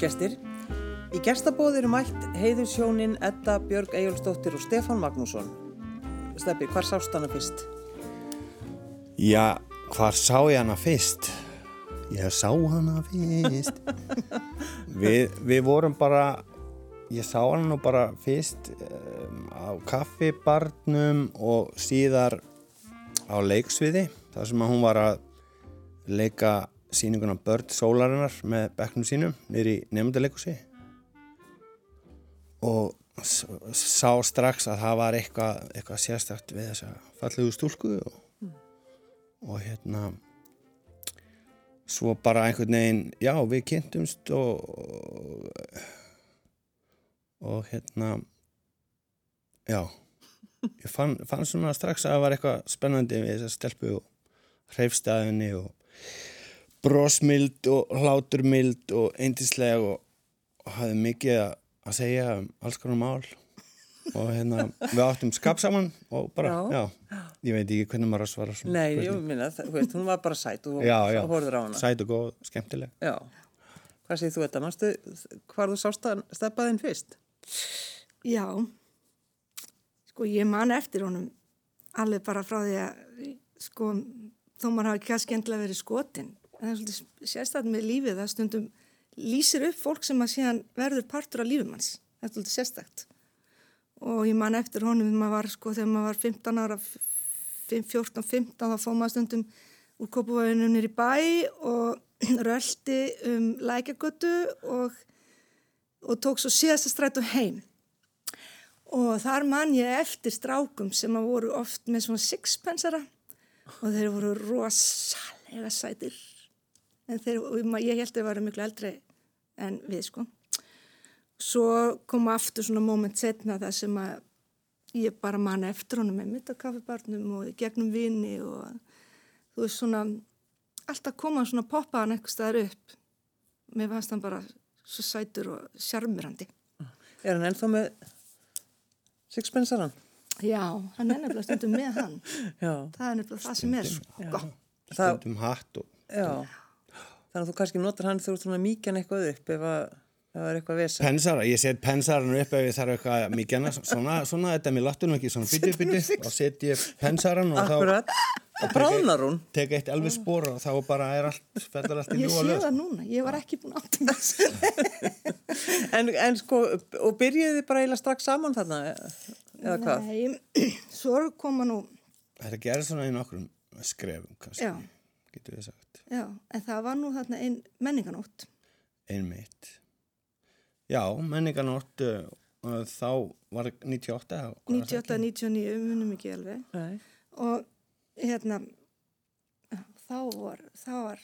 Gestir, í gestabóð eru mætt heiðursjónin Edda Björg Ejjólfsdóttir og Stefán Magnússon. Steffi, hvar sást hana fyrst? Já, hvar sá ég hana fyrst? Ég sá hana fyrst. við, við vorum bara, ég sá hana nú bara fyrst um, á kaffibarnum og síðar á leiksviði. þar sem að hún var að leika síninguna Börn Sólarinnar með bekknum sínum nýri nefndaleikusi og sá strax að það var eitthvað, eitthvað sérstakt við þessa fallegu stúlku og, og hérna svo bara einhvern veginn já við kynntumst og og hérna já ég fann, fann svona strax að það var eitthvað spennandi við þessa stelpu og hreifstæðinni og brosmild og hláturmild og eindislega og, og hafði mikið að segja um alls konar mál. Og hérna við áttum skap saman og bara, já, já ég veit ekki hvernig maður að svara svona Nei, ég minna, þú veist, hún var bara sæt og, já, og horður á hana. Sæt og góð, skemmtileg. Já, hvað segir þú þetta? Mástu, hvað þú sást að stefnaðinn fyrst? Já. Sko ég man eftir honum alveg bara frá því að sko þó maður hafi kannski endilega verið skotin það er svolítið sérstaklega með lífið það stundum lýsir upp fólk sem að síðan verður partur af lífumanns það er svolítið sérstaklega og ég man eftir honum maður sko, þegar maður var 15 ára 14-15 þá fóð maður stundum úr kopuvæðunum nýri bæ og röldi um lækjagötu og, og tók svo síðasta strætu heim. Og þar man ég eftir strákum sem að voru oft með svona sixpensara og þeir voru rosalega sætir en þeir, ég held að það var miklu eldri en við sko. Svo kom aftur svona moment setna það sem að ég bara man eftir honum með mitt á kaffibarnum og gegnum vini og þú veist svona alltaf koma svona poppaðan eitthvað staðar upp. Mér fannst hann bara svo sætur og sjarmirandi Er hann ennþá með sixpensaran? Já, hann er nefnilega stundum með hann. Já. það er nefnilega það sem er sko. stundum hatt og... þannig að þú kannski notar hann þú ert svona mikjan eitthvað upp ef að það er eitthvað vesa Pensara, ég set pensaran upp ef ég þarf eitthvað mikjana svona, svona þetta er mér lattunum ekki svona bytti bytti og set ég pensaran og Akkurat. þá og bráðnar hún. tek eitt elvi spór og þá bara er allt fellur allt í ljúa lög Ég sé það núna, ég var ekki búin átt en, en sko og byrjuði bara eiginlega strax saman þarna eða hvað? Nei, svo koma nú Þetta gerir svona einu okkur skrefum kannski, Já. getur við sagt Já, en það var nú þarna einn menninganótt Einn mitt Já, menninganótt uh, þá var 98 98-99, munum ekki alveg. Nei. og hérna þá var þá var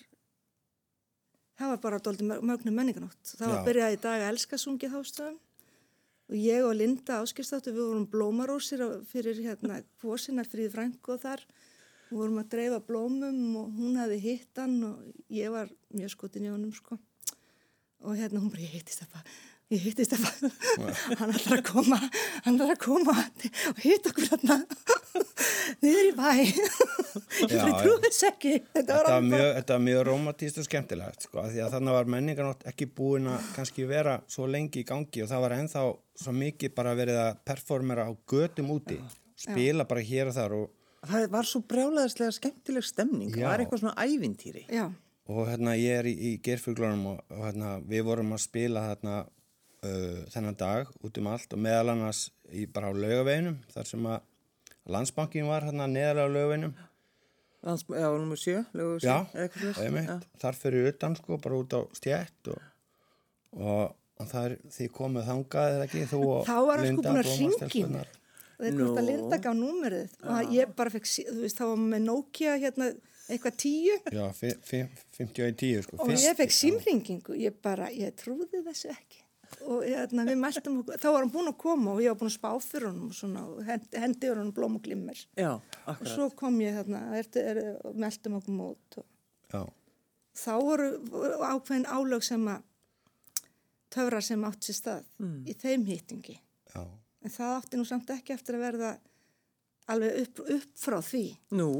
það var bara doldið mögnum menninganótt það var Já. byrjað í dag að elska sungið þástöðum og ég og Linda áskistáttu við vorum blómarósir fyrir hérna kvosinar fríð frængu og þar við vorum að dreifa blómum og hún hafi hitt hann og ég var mjög skotin í honum sko. Og hérna hún bara ég hittist það bara ég hittist það hann ætlar að koma hann ætlar að koma og hitta okkur þarna. Niður í bæ. Ég fyrir trúið þess ekki. Þetta var, mjög, mjög romantíst og skemmtilegt sko, því að þannig var menningarnótt ekki búin að kannski vera svo lengi í gangi og það var ennþá svo mikið bara verið að performera á götum úti spila Já. bara hér og þar og það var svo brjálæðislega skemmtileg stemning. Já. það var eitthvað svona ævintýri. Já. og hérna ég er í, í gerfuglunum og, og hérna við vorum að spila hérna uh, þennan dag út um allt og meðal annars í bara á laugaveginum þar sem að landsbankin var hérna neðalega á laugaveginum. Lands, Já, nummer 7 Já, einmitt, þar fyrir utan sko bara út á stjætt og, og, og það er því komið þangað eða ekki? Þú og Þá var hann sko Linda búin að ringin það er hvort að Linda gaf númerið. Og ég bara fekk, þú veist, þá var með Nokia hérna eitthvað tíu. Já, 51-10 sko. Og ég fekk símringingu, ég bara, ég trúði þessu ekki. Og hérna, við mæltum okkur, þá var hann búin að koma og ég var búin að spá fyrir honum og svona, hendi, hendi honum blóm og glimmer. Já, og svo kom ég er, og mæltum okkur mót og Já. þá voru ákveðin álög sem að töfra sem átt sér stað Mm. í þeim hýtingi Já. En það átti nú samt ekki eftir að verða alveg upp, upp frá því Nú,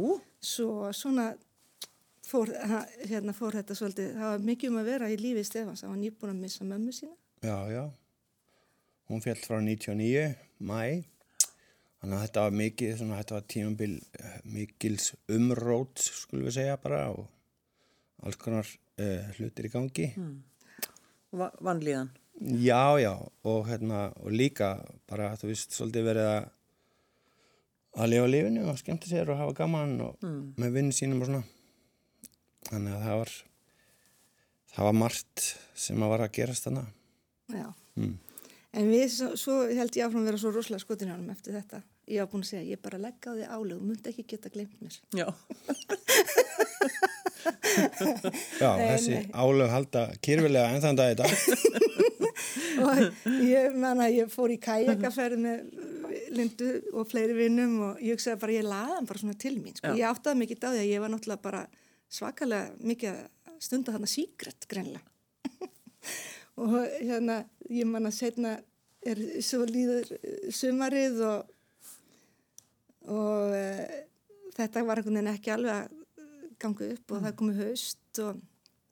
svo svona fór, ha- hérna fór þetta svolítið, það var mikið um að vera í lífi Stefans, það var nýbúin að missa mömmu sína. Já, já. Hún fjall frá 99, mæ. Þannig að þetta var mikið, svona, þetta var tímabil eh, mikils umróts, skulum við segja bara, og alls konar uh, hlutir í gangi. Va vanlíðan. Já, já, og hérna, og líka bara, þú veist, svolítið verið að að lifa lífinu og skemmta sér og hafa gaman og með vinn sínum og svona. Þannig að það var, það var margt sem að var að gerast þannig. Já. Mm. En við, svo, svo held ég áfram að vera svo rosalega skotin á hann eftir þetta. Ég var búin að segja, ég bara legg á því álög, myndi ekki geta glemt mér. Já. Já, Nei, þessi nei. álög halda kyrfilega enn þann dag í dag. og ég manna, ég fór í kajakaferð með Lindu og fleiri vinnum og ég hugsaði bara, ég laði hann bara svona til mín. Sko. Ég áttaði mikið á því að ég var náttúrulega bara svakalega mikið að stunda þarna síkret greinlega. og hérna, ég manna setna er svo líður sumarið og, og e, þetta var einhvern veginn ekki alveg að ganga upp og það komið haust Og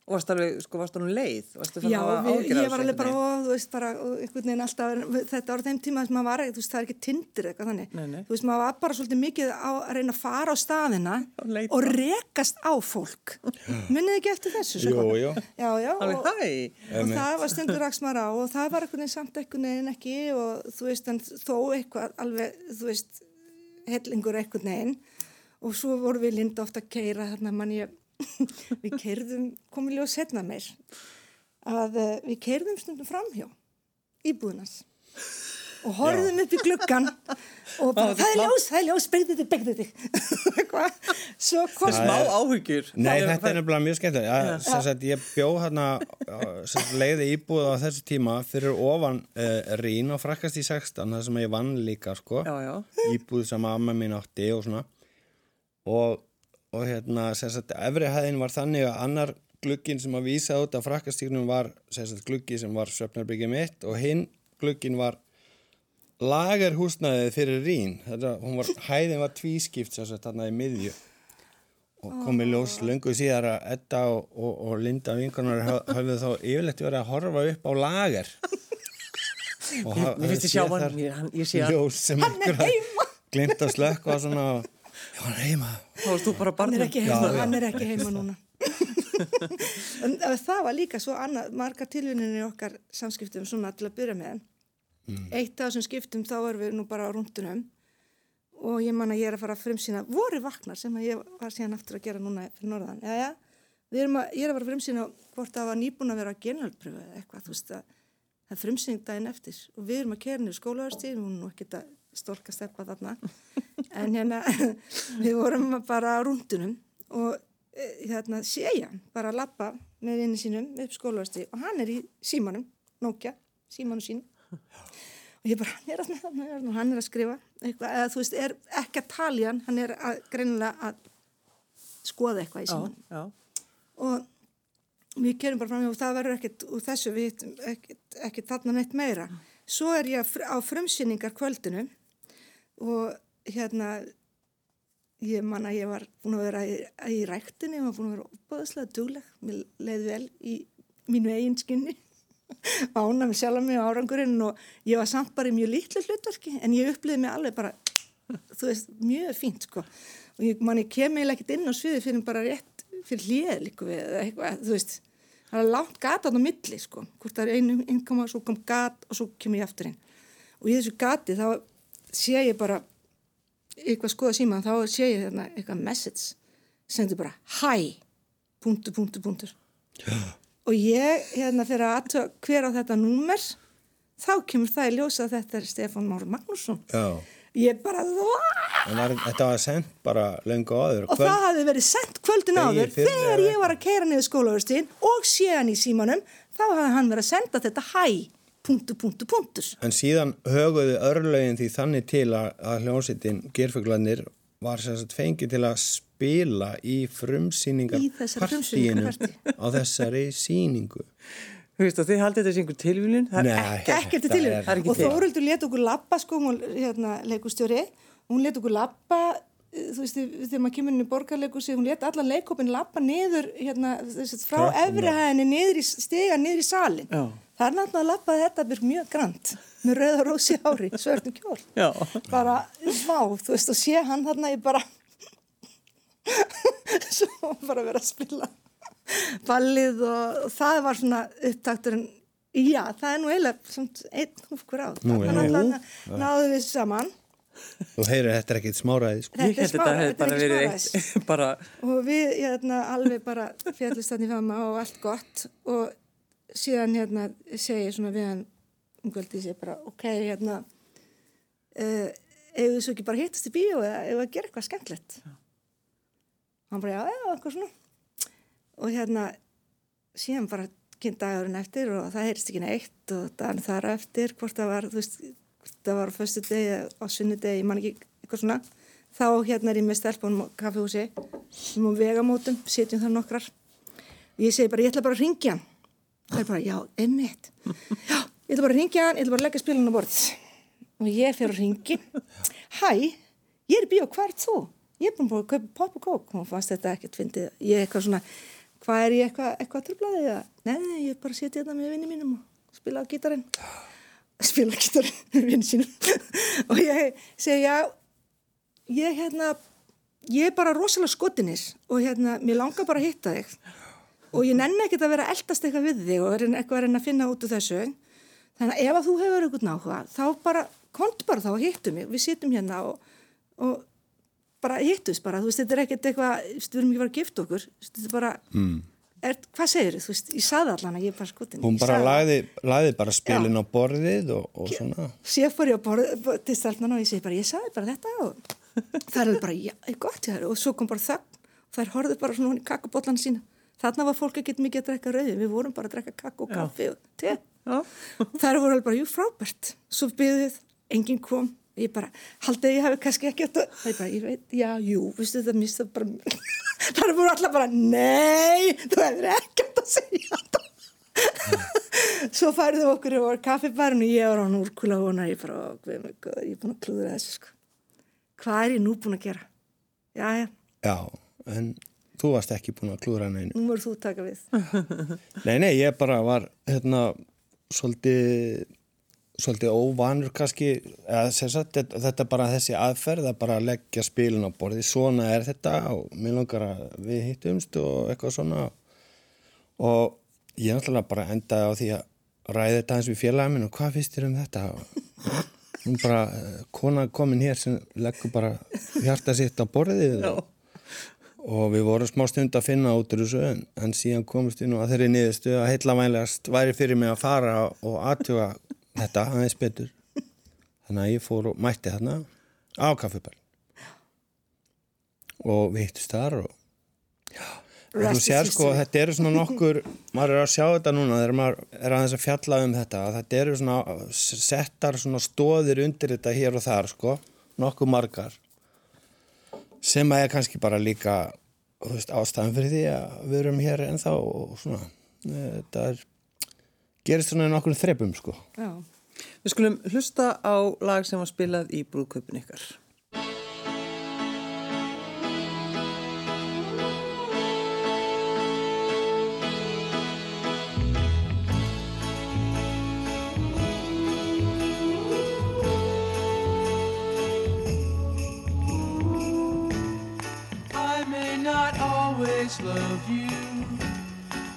varst alveg, sko, varst alveg leið? Já, að við, ég var alveg bara, ó, þú veist, bara, og einhvern veginn alltaf, þetta var þeim tíma sem maður var, þú veist, það er ekki tindir eitthvað þannig. Nei, nei. Þú veist, maður var bara svolítið mikið á að reyna að fara á staðina Og og rekast á fólk. Minnið ekki eftir þessu? svo Jú, gott? jú. Já, já. Og, hæ. og það var stundur raks maður á og það var einhvern veginn samt einhvern veginn ekki og þú veist, en þó eitthvað alveg, þú veist, hellingur einhvern veginn og svo voru við linda ofta að keira þarna mann ég, við keirðum, komið ljós setna meir, að uh, við keirðum stundum framhjá íbúðunars og horfðum upp í gluggan og bara, það er ljós, það er ljós, begðu þig, begðu þig svo kom Smá áhyggjur. Nei, þetta er nefnilega mjög sagt, ég bjó hérna, sem sagt, leiði íbúð á þessu tíma fyrir ofan uh, Rín og frakkast í 16, það sem ég vann líka, sko. Já, já. Íbúð sem amma mín átti og svona. Og, og hérna, sagt, efri hæðin var þannig að annar glugginn sem að vísa út af frakkastíknum var, sagt, gluggi sem var söfnarbyggja mitt og hinn glugginn var lagerhúsnaðið fyrir Rín. Þetta, var, hæðin var tvískipt, þarna í miðju og komið ljós löngu síðar að Edda og, og, og Linda vinkonar hafðu þá yfirleitt verið að horfa upp á lager og Mér mér finnst ég sjá hann, ég, hann, ég sé hann. ljós sem ykkur glimt að slökka og svona já, hann er heima. Þá varst þú bara hann barnum. er ekki heima, hann er ekki heima núna. En það var líka svo annað, margar tilvinninni í okkar samskiptum svona til að byrja með. Eitt af þessum skiptum þá erum við nú bara á rúndunum og ég man að ég er að fara að frumsýna voru vaknar sem að ég var síðan aftur að gera núna fyrir norðan, já já. Við erum að, ég er að fara að frumsýna hvort það var nýbúin að vera að genalpröfu eða eitthvað, þú veist að það er frumsýning daginn eftir. Og við erum að kera niður skólaðarstíð, hún er nú ekki að stólka steppa þarna. En hérna við vorum bara á rúndunum og e, hérna sé ég hann bara að lappa með vinni sínum upp skólaðarstíð og hann er í símanum, Nokia, símanum sínum. Og ég bara, hann er að, hann er að, hann er að skrifa eitthvað, eða þú veist, er ekki að tala í hann, hann er að, greinilega að skoða eitthvað í símanum. og við kerum bara fram og það verður ekkert úr þessu við hittum ekkert, þarna neitt meira. Svo er ég á frumsýningar kvöldinu og hérna ég man að ég var búin að vera í, í ræktinni og var búin að vera óbáðslega dugleg. Mér leiði vel í mínu eigin skinni. Ána með sjálf mig á árangurinn og ég var samt bara í mjög litlu hlutverki en ég uppliði mig alveg bara þú veist, mjög fínt sko. Og ég man ég kem eiginlega ekkert inn á sviði fyrir bara rétt fyrir hlið líka við eða eitthvað, þú veist. Það er langt gat á milli sko hvort það er einu innkoma, svo kom gat og svo kem ég aftur inn. Og í þessu gati þá sé ég bara eitthvað skoða síma þá sé ég þarna eitthvað message sendur bara hæ punktur, punktur, punktur. Og ég hérna fyrir að hver á þetta númer þá kemur það í ljósa að þetta er Stefán Máru Magnússon. Já, ég bara var, þetta var sendt bara löngu áður og það hafði verið sendt kvöldin áður fyrr þegar ég var að keira niður skólaverðstíðin og sé hann í símanum þá hafði hann verið að senda þetta hæ punktur, punktur, punktur en síðan höguðu örlögin því þannig til að, að hljómsittin gerfuglanir var sem sagt fengið til að spila í frumsýningar Í þessari frumsýningarpartíi. á þessari síningu Þú veist og þið haldið þessi einhver tilvílun? Það er Nei. ekkert. ekkert til það tilvíðan. er- Það er ekki og. Þóruldur let okkur lappa sko, hún hérna, leikustjóri hún let okkur lappa þú veist, þegar maður kemur inn í borgarleikus hún let allan leikopin lappa niður hérna, þess, frá efrihæðinni niður í stiga, niður í salin Já. það er náttúrulega að lappa þetta byrð mjög grant með rauða rósi ári, svörtum kjól. Já. bara, vá, þú veist, og sé hann þarna ég bara svo bara verið að spila ballið og, og það var svona upptakturinn. Já, það er nú eiginlega einn húfkur á. Nú, þannig að náðum náðu við saman Þú heyrir, þetta er ekkit smáraði, sko. Þetta Ég er held þetta er bara ekki eitt, bara, og við hérna, alveg bara fjallist þannig fama og allt gott. Og síðan hérna segi ég svona við hann um kvöldi ég bara ok hérna uh, eigum við svo ekki bara hittast í bíó eða að gera eitthvað skemmtilegt? Hann bara já, já, eitthvað svona. Og hérna síðan bara kynnt dagurinn eftir og það heyrst ekki neitt og daginn þar á eftir hvort það var, þú veist, það var á föstu degi á sunnudegi, ég man ekki eitthvað svona þá hérna er ég með stelpunum á kaffehúsi sem á vegamótum, setjum þar nokkrar. Og ég segi bara, ég ætla bara að ringja hann. Það er bara, já, einmitt. Já, ég ætla bara að ringja hann, ég ætla bara að leggja spilin á borð. Og ég fer að ringi hæ, ég er bíó, hvað er þú? ég er búin að kaupa pop og kók. Og fannst þetta ekkert fyndið, ég er eitthvað svona hvað er ég eitthvað, eitthvað tröflaði eða? Nei, ég er bara að setja þetta með vinni mínum og spila á gítarinn spila á gítarinn með vinni sínum. Og ég segi, já ég hérna ég er bara rosalega skotinis og hérna, mér langar bara að hitta þig. Og ég nenni ekkert að vera eldast eitthvað við þig og er eitthvað að reyna að finna út úr þessu. Þannig að ef að þú hefur eitthvað náhuga þá bara, kont bara þá að hittu mig. Við sittum hérna og, og bara hittust bara, þú veist, þetta er ekkert eitthvað við erum ekki bara að gifta okkur. Þetta er bara, mm. Er, hvað segir þú veist, ég saði allan að ég er bara skotin Hún Ég bara það. lagði, lagði bara spilin á borðið og, og svona. Sér fór ég að borða til stelpnana og ég segi bara, ég sagði bara þetta og það er bara, já, er gott hjá þér og svo kom bara og þær horfðu bara svona í kakkubotlan sína. Þarna var fólk ekkert mikið að drekka rauði, við vorum bara að drekka kakk og Já. kaffi og te. já, Þær voru alveg bara, jú, frábært. Svo byggðuð, enginn kom, ég bara, haldið ég hafi kannski ekki það er bara, ég veit, já, jú, veistu bara, þær voru alltaf bara, nei, þú hefur ekki átt að segja þetta. Svo færðu okkur yfir kaffibarinn og ég var á núrkula vonar, ég bara, ó, guð mig góður, ég er búin að klúðra þessu, sko. Hvað er ég nú búin að gera? Já, já, Já, en þú varst ekki búin að klúra neinu. nú voru þú taka við. Nei, nei, ég bara var, hérna, svolítið, svolítið óvanur kannski, eða sagt, þetta, þetta bara þessi aðferð að bara leggja spilin á borðið, svona er þetta og mér langar að við hittumst og eitthvað svona. Og ég náttúrulega bara endaði á því að ræði þetta eins við félagin minn og hvað finnst þér um þetta? Og hún bara, kona komin hér sem leggur bara hjarta sitt á borðið. Já, og, og við vorum smá stund að finna út úr þessu en, en síðan komist við nú að þeirri niðurstu að heitla vænlegast væri fyrir mig að fara og aðtjóga þetta aðeins betur. Þannig að ég fór og mætti þarna á kaffibæl og við hittust þar og is sér sko þetta eru svona nokkur maður er að sjá þetta núna þegar maður er aðeins að fjalla um þetta að þetta eru svona settar svona stóðir undir þetta hér og þar sko nokkuð margar. Sem að er kannski bara líka veist, ástæðan fyrir því að við erum hér ennþá og svona. Þetta er gerist svona nokkur þrepum sko Já. við skulum hlusta á lag sem var spilað í brúðkaupin ykkar. I may not always love you,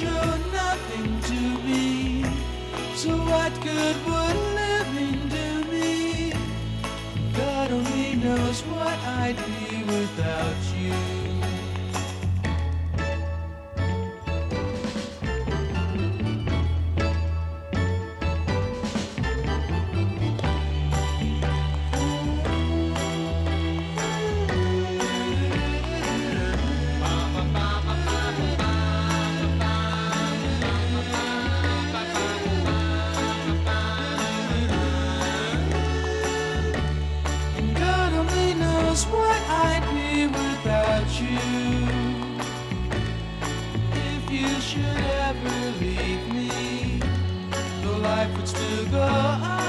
could nothing to me. So what good would living do me? God only knows what I'd be without you. Leave me, though life would still go on,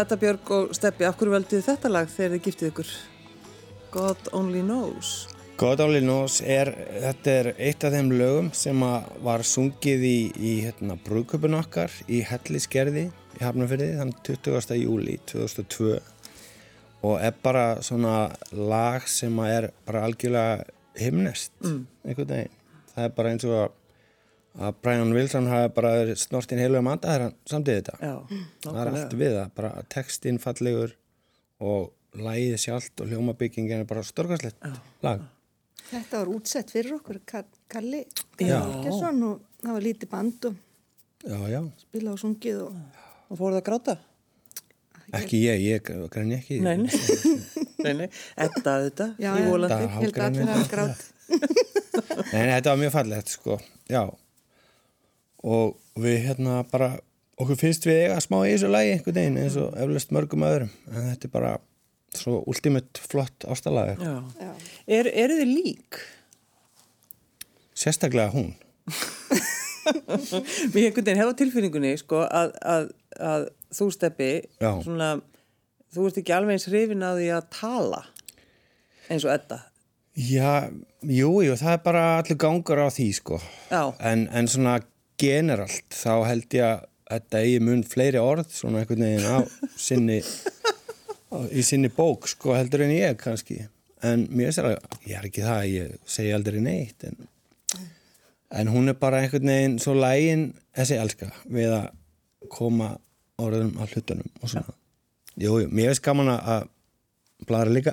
Edda Björg og Steppi, af hverju veldið þetta lag þegar þið giftið ykkur? God only knows. God Only Knows er, þetta er eitt af þeim lögum sem var sungið í, í hérna, brúðköpun okkar í Hellisgerði í Hafnarfyrði þann 20. júli 2002 og er bara svona lag sem er bara algjörlega himnest mm. einhvern veginn. Það er bara eins og að, að Brian Wilson hafi bara snortinn heilu um anda þegar hann samtíði þetta. Já, Það er allt við það, bara textinn fallegur og lagið sjálft og hljómabyggingin er bara storkaslegt lag. Þetta var útsett fyrir okkur, Ka- Kalli, Olgesson og það var lítið band og Já, já. spila og sungið og Og fóruð að gráta? Ekki ég, ég græni ekki. Nei, nei. nei, nei. Edda þetta, Já, í volandi. Grát. Nei, nei, þetta var mjög fallegt, sko. Já. Og við hérna bara, okkur finnst við eiga smá í þessu lagi einhvern veginn eins og eflaust mörgum öðrum. En þetta er bara svo ultimate flott. Já. Er, eru þið lík? Sérstaklega hún. Mér einhvern veginn hefa tilfinningunni, sko, að, að, að þú Steppi, svona, þú ert ekki alveg eins hrifin að því að tala eins og Edda. Já, jú, jú, það er bara allir gangur á því, sko. Já. En, en svona generalt, þá held ég að þetta eigi mun fleiri orð, svona einhvern veginn á sinni, á, í sinni bók, sko, heldur en ég kannski. En mér er að, ég er ekki það, ég segi aldrei neitt, en, en hún er bara einhvern veginn svo lægin þessi elska við að koma orðum á hlutunum og svona. Jú, jú, mér finnst gaman að- að bladra líka,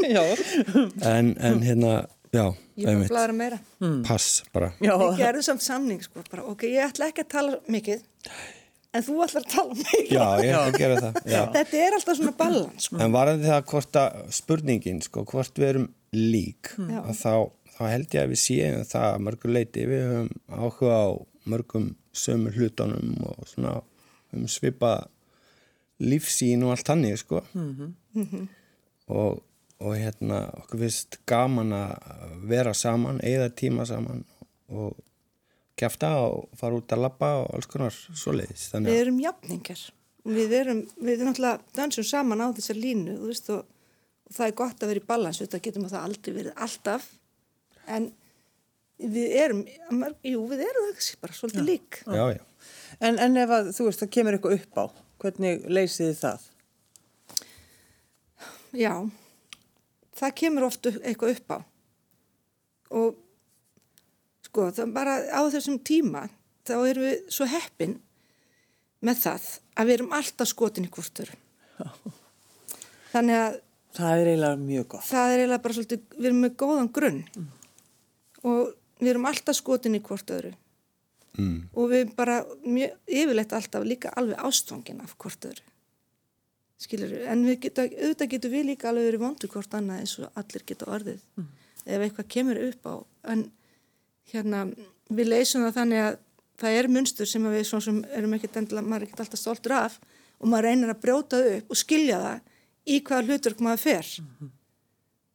Já. en, en hérna, já, Ég var að bladra meira. pass bara. Já. Við gerðum samt samning, sko, bara, ok, ég ætla ekki að tala mikið, en þú ætlar að tala meira. Já, ég ætla að gera það, já. Þetta er alltaf svona balans, sko. En varandi það hvort að spurningin, sko, hvort við erum lík, að þá, þá held ég að við séum það að mörgur leiti, við höfum áhuga á mörgum sömu hlutunum og svona um svipa lífsín og allt hannig, sko. Og, og hérna, okkur finnst gaman að vera saman, eigða tíma saman og kjafta og fara út að labba og alls konar svoleiðis. Þannig Við erum jafningar. Við erum, við erum náttúrulega dansum saman á þessar línu, þú veist, og, og það er gott að vera í balans, þetta getum að það aldrei verið alltaf, en við erum, jú, við erum það bara svolítið lík. já, já. En, en ef að, þú veist, það kemur eitthvað upp á, hvernig leysið þið það? Já, það kemur oft upp- eitthvað upp á og sko, það bara á þessum tíma þá erum við svo heppin með það að við erum alltaf skotin í hvort öru. Þannig að Það er eiginlega mjög gott. það er eiginlega bara svolítið, við erum með góðan grunn og við erum alltaf skotin í hvort öru Mm. og við bara mjög, yfirleitt alltaf líka alveg ástfangin af hvort öru skilur en við geta, auðvitað getum við líka alveg verið vondur hvort annað eins og allir geta orðið ef eitthvað kemur upp á. En hérna við leysum það þannig að það er munstur sem við svona sem erum ekkert endilega, maður er ekkert alltaf stoltur af og maður reynir að brjóta það upp og skilja það í hvaða hlutverk maður fer.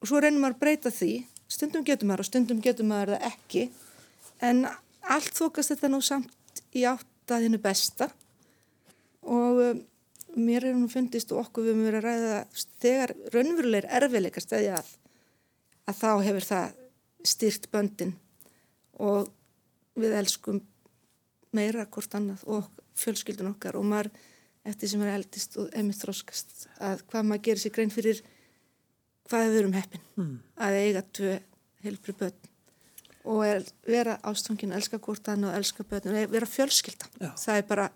Og svo reynir maður að breyta því. Stundum getur maður og stundum getur maður það ekki. En allt þókast þetta nú samt í átt að hennu besta. Og mér er nú fundist og okkur við verið að ræða þegar raunverulegir erfiðleika stæði að að þá hefur það styrt böndin og við elskum meira hvort annað og fjölskyldun okkar og maður eftir sem er eldist og emitt þróskast að hvað maður gerir sér grein fyrir hvað við erum heppin Hmm. að eiga tvö heilfri börn og er, vera ástfangin, elska hvort annað og elska börn og vera fjölskylda Já. það er bara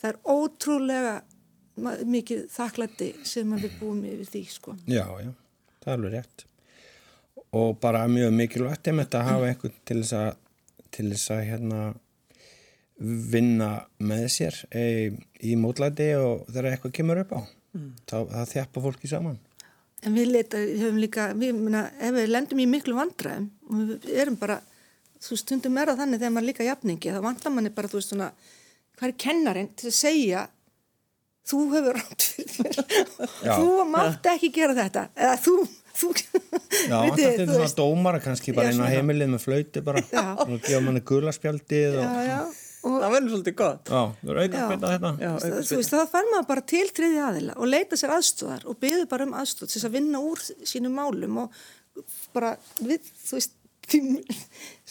það er ótrúlega mikið þakklætti sem við búum yfir því sko. Já, já, það er alveg rétt. og bara mjög mikilvægt einmitt að hafa einhvern til þess að til þess að hérna vinna með sér e, í mótlæti og þegar eitthvað kemur upp á. Þá, það þjappa fólki saman. En við leita, við höfum líka, við, mena, ef við lendum í miklu vandræðum og við erum bara, þú stundum er það þannig þegar maður er líka jafningi, þá vandlar manni bara, þú veist svona, hvað er kennarinn til að segja, þú hefur rátt fyrir þú mátt ekki gera þetta, eða þú, þú, Já, Vitið, þetta er svona dómara kannski bara inn á heimilið með flauti bara. Já. og gefa manni gulaspjaldið og Það verður svolítið gott. Já, þú eru auka Já. að þetta. Þú veist, þá fær maður bara til þriði aðila og leita sér aðstóðar og byður bara um aðstóð til þess að vinna úr sínum málum og bara við, þú veist,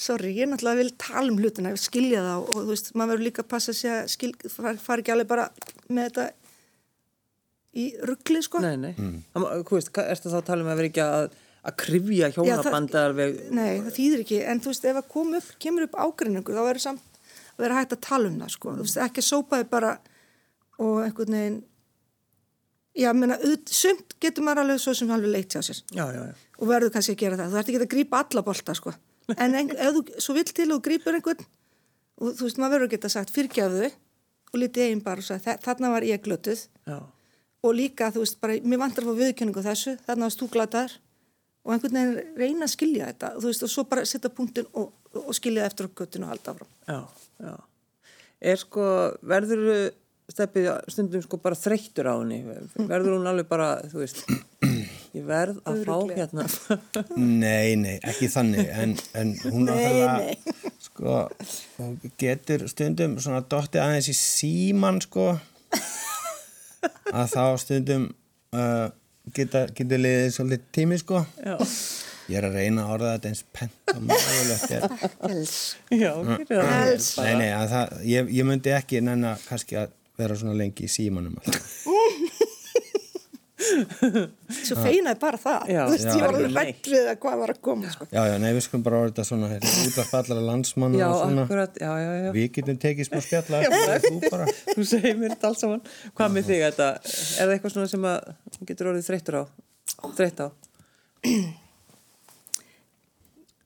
sorry, ég náttúrulega vil tala um hlutina, skilja það og, og þú veist, maður verður líka að passa sig að skil, fara far ekki alveg bara með þetta í ruggli, sko. Nei, nei. Mm. Þú veist, hvað ertu þá að tala um að vera ekki að, að krifja hjónabandi alveg? Nei, það þýðir ekki, en þú veist, ef að kom upp, kemur upp ágreiningur, þá verður samt að vera hægt að tala um það, sko. Þú veist, ekki að sópa þið bara og einhvern veginn, já, menna, sumt getur maður alveg svo sem alveg leitt hjá sér Já, já, já. og verður kannski að gera það. Þú ert ekki að grípa alla bolta, sko. En ein, ef þú svo vill til og grípur einhvern og þú veist, maður verður að geta sagt fyrirgjáðu og lítið eigin bara og sagði, "Þa- þarna var ég glötuð Já, og líka, þú veist, bara, mér vantar að fá viðkenningu á þessu, þarna varst þú glataðar og einhvern veginn reyna að skilja þetta þú veist, og svo bara setja punktin og, og skilja það eftir á göttinu og halda áfram já, já. Er sko, verður stefið stundum sko bara þreyttur á henni? Verður hún alveg bara, þú veist, ég verð að fá Örugglega. hérna. Nei, nei, ekki þannig en, en hún Nei, náttúrulega sko, hún getur stundum svona dottið aðeins í síman sko að þá stundum uh, geta, getur liðið svolítið tími sko Já, ég er að reyna að orða þetta eins pent og mögulegt er Els. já. Els. Nei, nei, að það, ég, ég myndi ekki nenna kannski að vera svona lengi í símanum alltaf. Svo feinaði bara það Já, þú veist, já, ég var alveg við að hvað var að koma sko. Já, já, nei, við skulum bara orða svona hérna, útvarp allara landsmanna Já, og svona akkurat, já, já, já. við getum tekið smá spjalla þú bara Þú segir mér þetta alls saman. Hvað með þig þetta? Er það eitthvað svona sem að getur orðið þreyttur á? Þreytt á?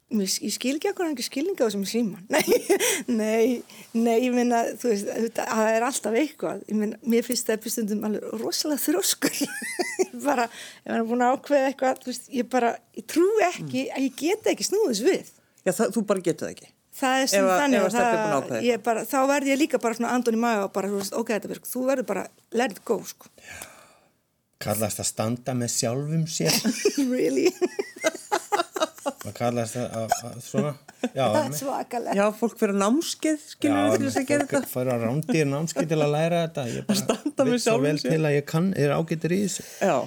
Ég skil ekki okkur ekki skilninga á þessum síman nei, nei, nei, ég meina þú veist, það er alltaf eitthvað. Ég meina, mér finnst það stundum alveg rosalega þrjóskur. Ég bara, ef hann er búin að ákveða eitthvað þú veist, ég bara, ég trú ekki að ég geta ekki snúðis við. Já, það, þú bara getur það ekki. það er Ef sem að- þannig ef að er það, ég bara, þá verð ég líka bara svona andun í maga og bara, þú veist, ok, þetta verður, þú verður bara let it go, sko, kallast að standa með sjálfum sér. Really það kallast að, að, að svona? Já, það er svakalegt. Já, fólk fyrir námskeið, skilur við til þess að gera fólk þetta. fara að rándýr námski til að læra þetta. Ég bara standa með veit svo vel til að ég kann, er ágættur í þessu. Já,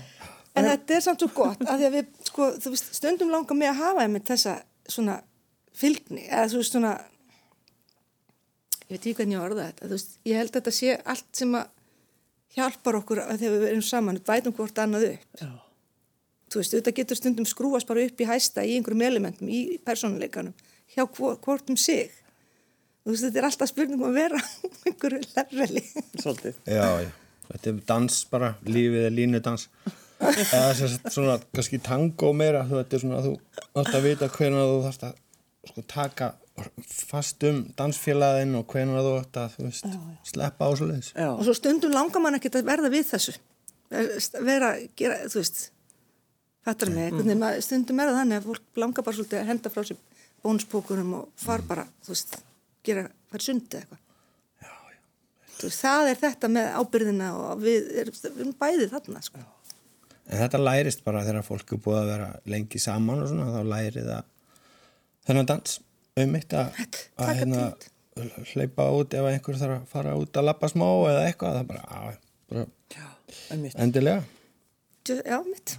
En þetta er samt svo gott að því að við, sko, þú veist, stundum langar mig að hafa einmitt þessa svona fylgni, eða þú veist svona, ég veit ekki hvernig ég orða þetta, þú veist, ég held að þetta sé allt sem að hjálpar okkur að þegar við erum saman, við bætum hvort annað upp. já, Þú veist, þetta getur stundum skrúast bara upp í hæsta í einhverjum elementum, í persónuleikanum, hjá hvor- hvort um sig. Þú veist, þetta er alltaf spurningum að vera einhverju leveli. svolítið. já, já, þetta er dans bara lífið er línudans eða sagt svona kannski tango meira þú veit, svona að þú átt að vita hvernig þú þarfst að sko taka fast um dansfélagin og hvernig þú átt að þú veist, sleppa á svo leiðis Já, Og svo stundum langar mann ekkert að verða við þessu. Vera, gera, þú veist, fattar mig, einhvern veginn, maður- stundum er það þannig að fólk langar bara svolítið að henda frá sér bónspókunum og far bara, þú veist, gera, fara sundi eitthvað. Þú Veist, það er þetta með ábyrðina og við erum, við erum bæði þarna, sko. En þetta lærist bara þegar fólk er búið að vera lengi saman og svona, þá lærið það þennan dans um eitt að, að hérna, hleypa út ef einhver þarf að fara út að lappa smá eða eitthvað, það bara, á, bara já, endilega. Já, mitt.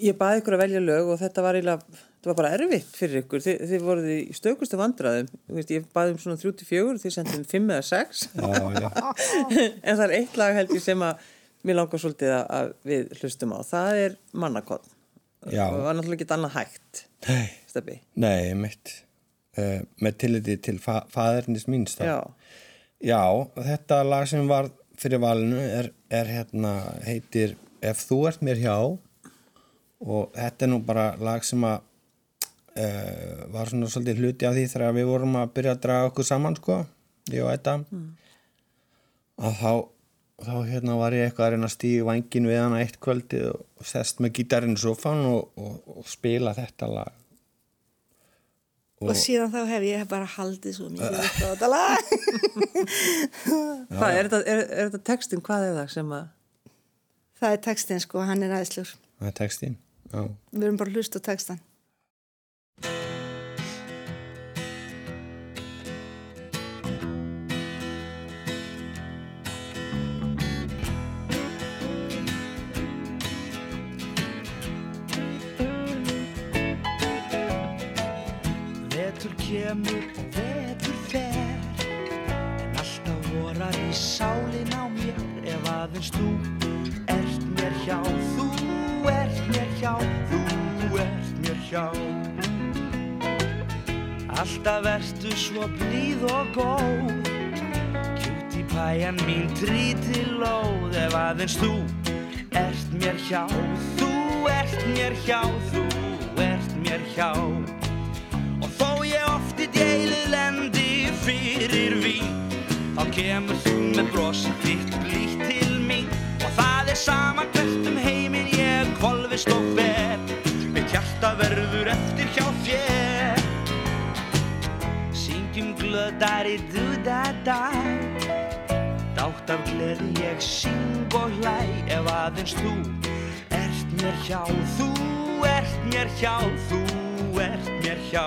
Ég baði ykkur að velja lög og þetta var eiginlega, þetta var bara erfitt fyrir ykkur. Þi, þið voruð í stökustu vandræðum. Veist, ég baði um svona 34, þið sendum 5 eða 6. Já, já, en það er eitt lag held ég sem að mér langar svolítið að- að við hlustum á. Það er mannakott. Já. Það var náttúrulega ekki annað hægt, nei, Steppi. nei, mitt, uh, með tilliti til fa faðurnis míns þá. Já, Já, þetta lag sem var fyrir valinu er, er hérna, heitir Ef þú ert mér hjá og þetta er nú bara lag sem að uh, var svona svolítið hluti af því þegar við vorum að byrja að draga okkur saman sko, ég og Edda. Að þá þá hérna var ég eitthvað að reyna að stíga vangin við hana eitt kvöldi og sest með gítarinn í sofan og, og, og spila þetta lag. Og, síðan þá hef ég bara haldið svo mikið upp á þetta lag. Hvað, er þetta, er, er þetta textin, hvað er það sem að það er textin sko, hann er aðeinslur það er textin já. við erum bara að hlusta á textan Vetur kemur og vetur fer En alltaf vorar í sálin á mér Ef aðeins þú ert mér hjá hjá Þú ert mér hjá. Alltaf ertu svo blíð og góð. Kjúti pæjan mín trítil lóð Ef aðeins þú ert mér hjá. Þú ert mér hjá Þú ert mér hjá. Og þó ég oft í djeilið lendi fyrir vín Þá kemur þú með brosi þitt blítt til mín. Og það er sama ég kolvist og fer Mitt hjarta verður eftir hjá þér. Syngjum glöðar í du-da-da Dátt af gleði ég syng og hlæ Ef aðeins þú ert mér hjá Þú ert mér hjá Þú ert mér hjá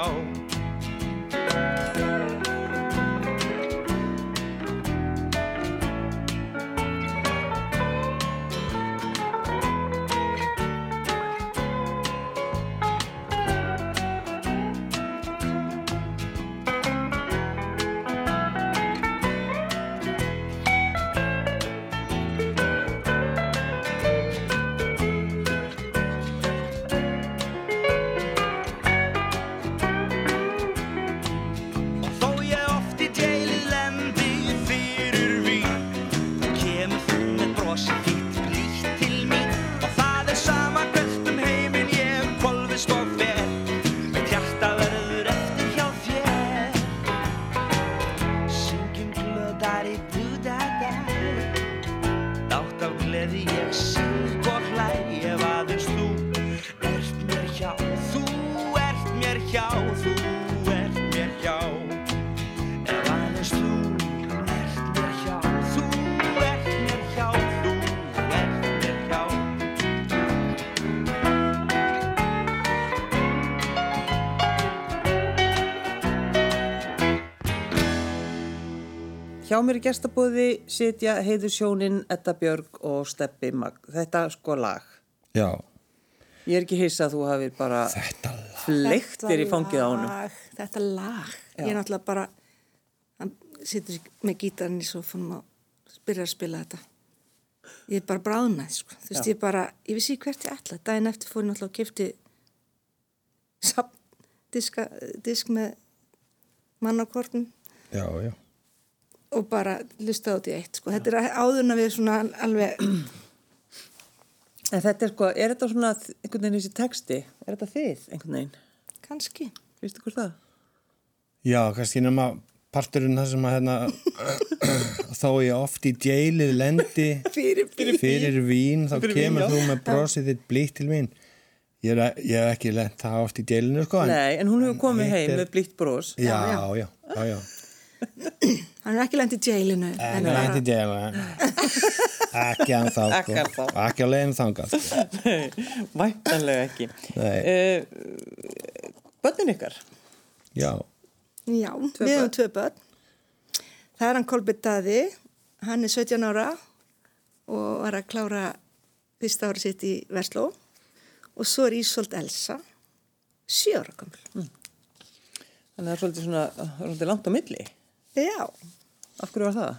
mér í gestabóði sitja heiður sjónin Edda Björg og Steppi Magn. Þetta sko lag. já, Ég er ekki hissa að þú hafið bara þetta lag fleiktir í fangið á honum. lag, þetta lag ég er náttúrulega bara hann situr með gítarinn í sofunum og byrjar að spila þetta ég er bara bráðnæð sko. þú veist Já. ég bara, ég vissi hvert ég ætla daginn eftir fór ég náttúrulega og kefti sap, diska, disk með mannakortum já, já, og bara lusta át í eitt sko. þetta er áðurna við svona alveg En þetta er sko, er þetta svona einhvern veginn þessi texti? Er þetta þið einhvern veginn? kannski Vistu hvort það? já, kannski nema parturinn það sem að hérna þá ég oft í djeilið lendi fyrir, fyrir, fyrir vín þá Fyrir vín, kemur já. þú með brosið þitt blítt til mín ég, er, ég hef ekki lent það oft í djeilinu sko en, Nei, en hún hefur komið heim er- með blítt brós. já, já, já, já, já. hann er ekki lent í jailinu en lent í djeilinu ekki að þá Ekki ekki á leiðin sko. Væntanlega ekki. Nei. Uh, bönnin ykkar? já, Já, við hefum tvö börn. Það er hann Kolbjörn Daði, hann er 17 ára og var að klára fyrsta ári sitt í Versló og svo er Ísolt Elsa, 7 ára gammal. Þannig að það er svolítið svona, svolítið langt á milli. Já, Af hverju var það?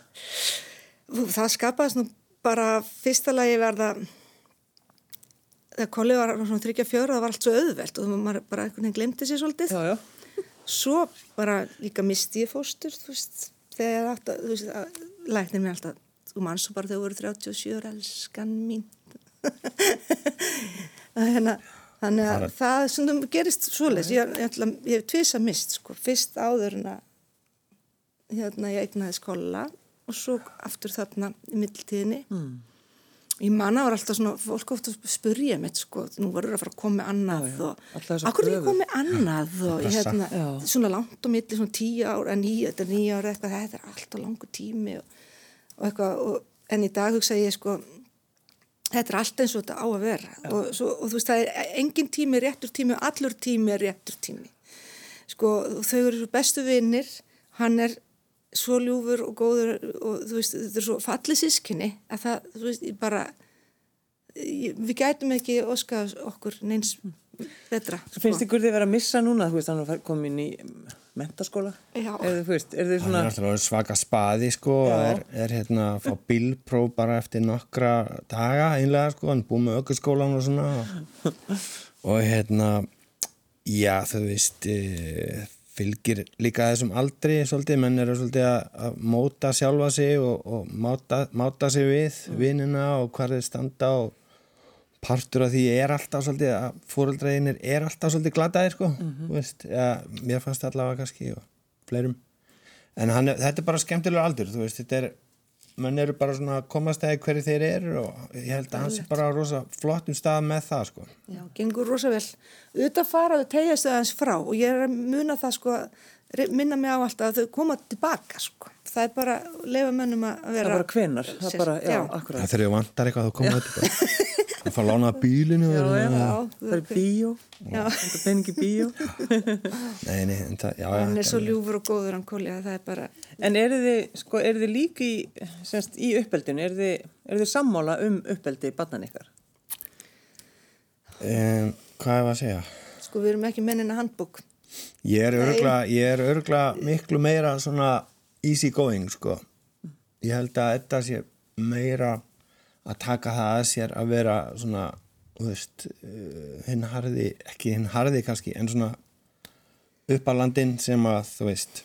Það skapaðist nú bara fyrsta lagi verða þegar Kolli var svona 34 það var allt svo auðvelt og maður bara einhvern veginn glemdi sér svolítið. Já, já. Svo bara líka misti ég fóstur, þú veist, þegar ég átt að, þú veist, að læknir mér alltaf, þú mann svo bara þegar þú voru 37 ára, elskan mín. Hérna, Þannig að Fara- það sem gerist svoleiðis, ég, ég, ætla- ég hef tvisa mist, sko, fyrst áður en að hérna ég eignaði skóla og svo aftur þarna í mittiltíðinni. Mm. Ég manna var alltaf svona, fólk ofta spurja mitt, sko, nú verður að fara að koma með annað Já, já, og, akkur er ég kröfur. komið annað og hérna, svona langt á milli, svona tíu ár, en níu, þetta er níu ára eitthvað, þetta er alltaf langur tími og, og eitthvað, og, en í dag hugsa ég, sko, þetta er allt eins og þetta á að vera. Og, svo, og þú veist það er engin tími er réttur tími og allur tími er réttur tími. Sko þau eru svo bestu vinnir hann er svo ljúfur og góður og þú veist þetta er svo fallið sískinni að það þú veist ég bara ég, við gætum ekki óska okkur neins betra sko. Finnst ykkur þið vera að missa núna, þú veist, hann er komin í mentaskóla? Já. Er þú veist, er svona, er alltaf svaka spaði sko er, er hérna að fá bílpróf bara eftir nokkra daga einlega sko, hann búið með ökkurskólan og svona og hérna já þú veist e, fylgir líka þessum aldri svolítið, menn eru svolítið að, móta sjálfa sig og, og máta, máta sig við vinnina og hvað þeir standa og partur af því er alltaf svolítið að fóreldræðinir er alltaf svolítið glataðir sko, þú veist, ja, mér fannst allavega kannski og fleirum. En hann, er- þetta er bara skemmtilegur aldur þú veist, þetta er menn eru bara svona að komast að hverju þeir eru og ég held að hans er bara rosa flottum stað með það sko Já, gengur rosa vel. Auðvitað fara þau tegja sig aðeins frá og ég er að muna það sko, minna mig á alltaf að þau koma tilbaka sko. Það er bara að lefa mönnum að það vera... er bara hvenar, það er bara, já, akkurat. það þegar þú vantar eitthvað þá koma þetta það fara að lána bílinu Já, já, Já, það er bíó, þetta er peningi bíó. nei, nei, en það, já, Hann er svo ljúfur og góður hann Kolli að það er bara... En eru þið, sko, eru þið líka í, semst, í uppeldinu, eru þið, eru þið sammála um uppeldi barnan ykkar? um, hvað er að segja? Sko við erum ekki mennin að handbúk. Ég er örgla, ég er örgla miklu meira svona easy going sko. Ég held að þetta sé meira að taka það að sér að vera svona, þú veist, uh, hinn harði, ekki hinn harði kannski, en svona upp á landin sem að, þú veist,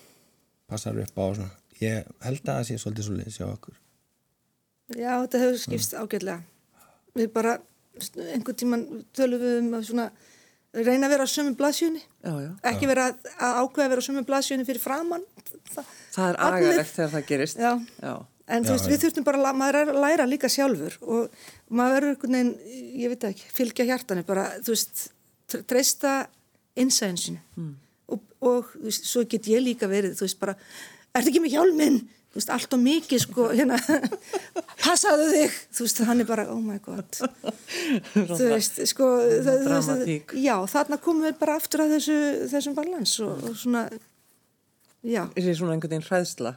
passar upp á svona. Ég held að það sé svolítið svolítið sjá okkur. Já, þetta hefur skipst ágætlega. Við bara, einhvern tíman tölum við um að svona reyna að vera á sömu blaðsjöni. Ekki vera að, að ákveða að vera á sömu blaðsjöni fyrir framann. Það, Það er agalegt þegar það gerist. Já. Já. En þú Já, veist, já. við þurftum bara, að maður er að læra líka sjálfur og maður verður einhvern veginn, ég veit ekki, fylgja hjartanu, bara, þú veist, tr- treysta innsæðinsinu mm. og, og, þú veist, svo get ég líka verið, þú veist, bara, ertu ekki með hjálminn? Þú veist, allt og mikið, sko, hérna, passaðu þig, þú veist, hann er bara, oh my god, þú veist, sko, það, þú Dramatík. veist, já, þarna komum við bara aftur að þessu, þessum balans og, og svona, já. Er þið svona einhvern veginn hræðsla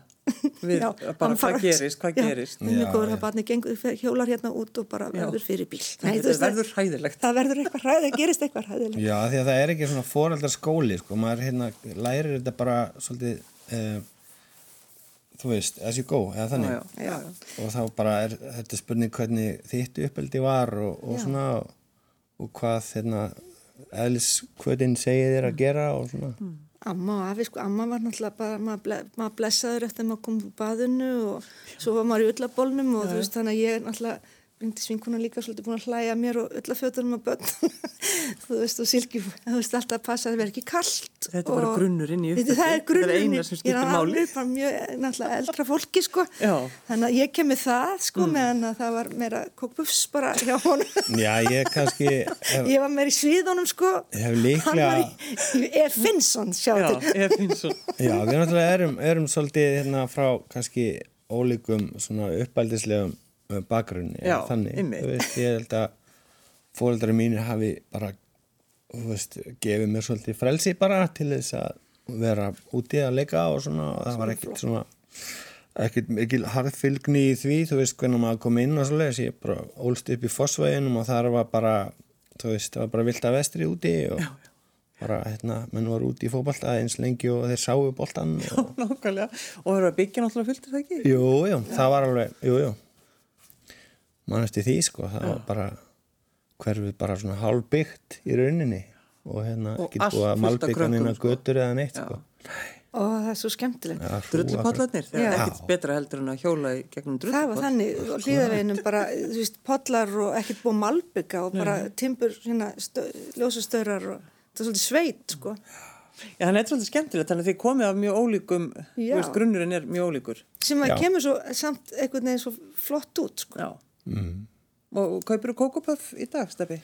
við Já, bara hvað gerist, hvað gerist? Mjög góður að barni gengur, hjólar hérna út og bara Já. verður fyrir bíl. Nei, þetta veist, verður hræðilegt. það, það verður eitthvað hræðið, það gerist eitthvað hræðilegt. Já, því að það er ekki svona foreldrar skóli, sko, maður hérna lærir þetta bara svolítið, uh, þú veist, as you go, eða þannig. Já, já, já, og þá bara er þetta spurning hvernig þitt uppeldi var og, og svona og, hvað hérna eðliskvötin segir þér að gera og svona. Amma og afi, sko, amma var náttúrulega bara, maður, ble, maður blessaður eftir að maður kom úr baðinu og svo var maður í öllabólnum og þú veist, þannig að ég er náttúrulega, Bryndi Svinkuna líka svolítið búin að hlæja mér og öllafjötunum að börn, þú veist, og silki, þú veist, alltaf að passa að það verði ekki kallt. Þetta er bara grunnurinn í uppeldi. Það er Þetta er grunnurinn, eina sem skiptir ég er máli. alveg bara mjög, náttúrulega, eldra fólki, sko. Já. Þannig að ég kemur það, sko, Mm. meðan að það var meira kókbufs bara hjá honum. Já, ég kannski hef, Ég var meira í sviðunum sko Hef Hann líklega- var í, í Finnsson Já, sjáttur ég finnst svo. Já, við náttúrulega erum, erum svolítið hérna frá kannski ólíkum svona uppældislegum bakgrunni Já, þannig, veist, ég held að fóreldrar mínir hafi bara þú veist, gefið mér svolítið frelsi bara til þess að vera úti að leika og svona og það var ekkert svona ekkert mikil harðfylgni í því þú veist hvernig maður kom inn og svoleiðis ég bara ólst upp í Fossvæginum og þar var bara þú veist, það var bara vilt að vestri úti og já, já. bara, hérna, menn var úti í fótbolta eins lengi og þeir sáu boltan og Nákvæmlega. Og það eru að byggja náttúrulega fullt, er það ekki? Jú, jú, það var alveg, jú, jú mann eftir því, sko það var bara hverfið bara svona hálfbyggt í rauninni og hérna Og ekki búið að krökkum, neina sko. götur eða neitt, Já. sko og það er svo skemmtilegt. Já, Drullupollarnir, það er Já. ekkert betra heldur en að hjóla í gegnum Það var drullupoll. þannig, og hlýðaveginum bara, þú veist, pollar og ekkert búið malbygga og bara timbur, hérna, stö, ljósastörar og það er svolítið sveit, sko. Já, þannig að þetta er svolítið skemmtilegt, þannig að þið komið af mjög ólíkum, þú Já. veist, grunnurinn er mjög ólíkur. Sem að Já. kemur svo samt einhvern veginn svo flott út, sko. Já. Og kaupir þú kókopöff í dag, Steffi?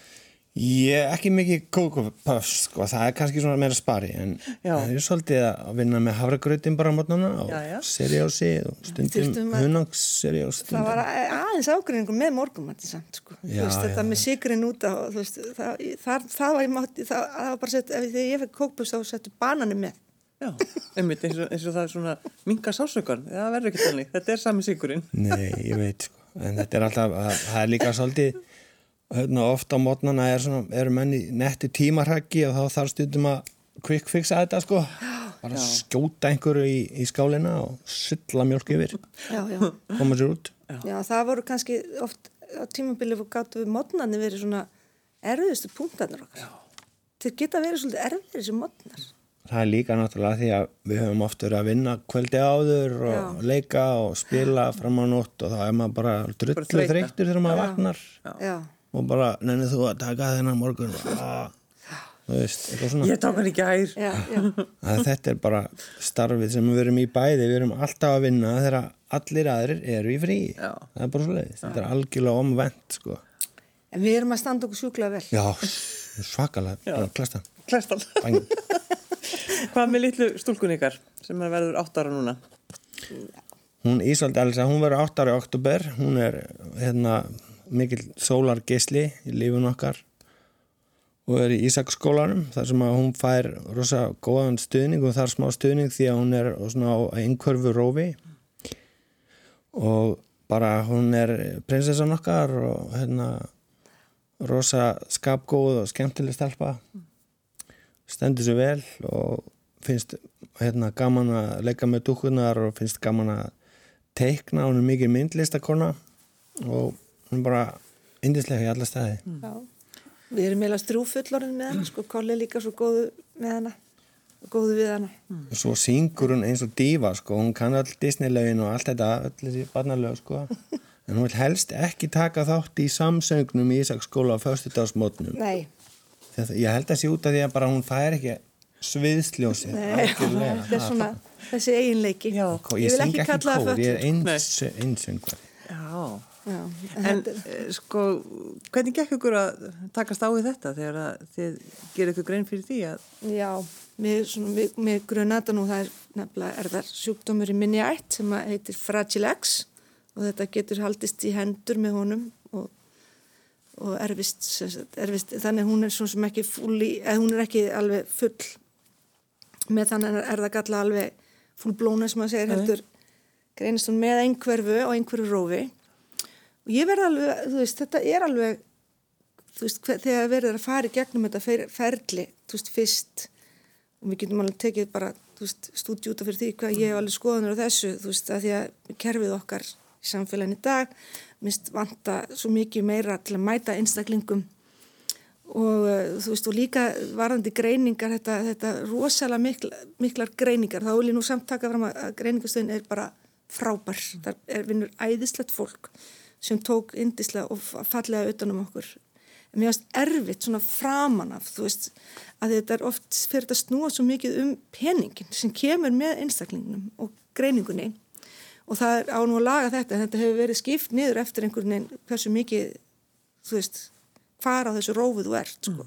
Ég er ekki mikið kókupöfs, sko, það er kannski svona meira spari, en Já. það er svolítið að vinna með havragrautin bara á mótnana og Já, já. seriási og stundum Þyrftum að- hunangsseriás. Það var aðeins ágreiningur með morgumatti samt, sko. Þú Já, veist, þetta já. með sigurinn út á, þú veist, það, það, það var ég mátti, það, það var bara sett, ef þegar ég fekk kókbúst þá settu banani með. Já, einmitt eins og, eins og það er svona minga sásökan, það verður ekki þannig, þetta er sami sigurinn. Nei, ég veit, sko, en þetta er alltaf, það, það er líka svolítið, hérna, ofta á mótnana er svona, eru menn í nettu tímarhaggi og þá þarf stundum að quick fixa þetta, sko, bara skjóta einhverju í, í skálina og sylla mjölk yfir, Já, já. koma sér út. Já, það voru kannski oft á tímabili og gáttu við modnarnir verið svona erfiðustu punktarnir okkar. Já. Þeir geta verið svolítið erfiðir þessi modnar. Það er líka náttúrulega því að við höfum oft verið að vinna kvöldi áður og Já. leika og spila fram á nótt og þá er maður bara drullu þreyttur þegar maður vaknar. Já. og bara nennið þú að taka þennan morgun? Ah, þú veist, eitthvað svona. Ég tók hann ekki ær. Já, já, þetta er bara starfið sem við erum í bæði. Við erum alltaf að vinna þegar allir aðrir eru í frí. Já. það er bara svo leiðist, þetta er algjörlega omvend sko. en við erum að standa okkur sjúklega vel. já, svakalega. Bara klasta Klæstan. Hvað með litlu stúlkun ykkar sem er verður átt ára núna? Hún Ísald Elsa, hún verður 8 ári í oktober, hún er hérna mikil sólargeisli í lífun okkar og er í Ísaksskólanum þar sem að hún fær rosa góðan stuðning og þar smá stuðning því að hún er svona á einhverfu rófi. Og bara hún er prinsessan okkar og hérna rosa skapgóð og skemmtileg stelpa stendur sér vel og finnst hérna gaman að leika með dúkkunar og finnst gaman að teikna, hún er mikið myndlistakona og hún er bara indislega í alla staði. Já. Við erum meila strúfullorinn með hana, sko, Kolli er líka svo góðu með hana, góðu við hana. og svo syngur hún eins og dífa sko, hún kann all Disney-lögin og allt þetta öll þessi barnalög sko. En hún vil helst ekki taka þátt í samsöngnum í Ísaksskóla á föstudagsmótnum Nei, Þetta, ég held að sé út af því að bara hún fær ekki sviðsljósi þetta er svona þessi eiginleiki. Já. ég, vil syng ekki kalla það ég er eins, einsöngvar Já. Já, En þetta er- eh, sko, hvernig gekk ykkur að takast á við þetta þegar að þið gerir ykkur grein fyrir því að Já, mér, mér grunata nú það er nefnilega er það sjúkdómur í minni ætt sem að heitir Fragile X og þetta getur haldist í hendur með honum og, erfist, erfist þannig hún er svona sem ekki fulli, eða hún er ekki alveg full. Með þannig er það galla alveg fullblóna sem að segja heldur greinist hún með einhverfu og einhverfu rófi. Og ég verð alveg, þú veist, þetta er alveg þú veist, þegar verður að fara í gegnum þetta fer, ferli, þú veist, fyrst og við getum alveg tekið bara af fyrir því hvað ég hef alveg skoðanur á þessu, þú veist, að því að kerfið okkar í samfélagin í dag minnst vanta svo mikið meira til að mæta einstaklingum. Og uh, þú veist, og líka varandi greiningar, þetta, þetta rosalega mikla, miklar greiningar, þá vil ég nú samt taka fram að, greiningastöðin er bara frábær, það er vinnur æðislegt fólk sem tók indislega og fa- fallega utanum okkur. En mér finnst erfitt svona framan af þú veist, að þetta er oft fyrir að snúa svo mikið um peningin sem kemur með einstaklingnum og greiningunni og það er á nú að laga þetta en þetta hefur verið skipt niður eftir einhvern veginn hversu mikið þú veist, hvar á þessu rófu þú ert sko.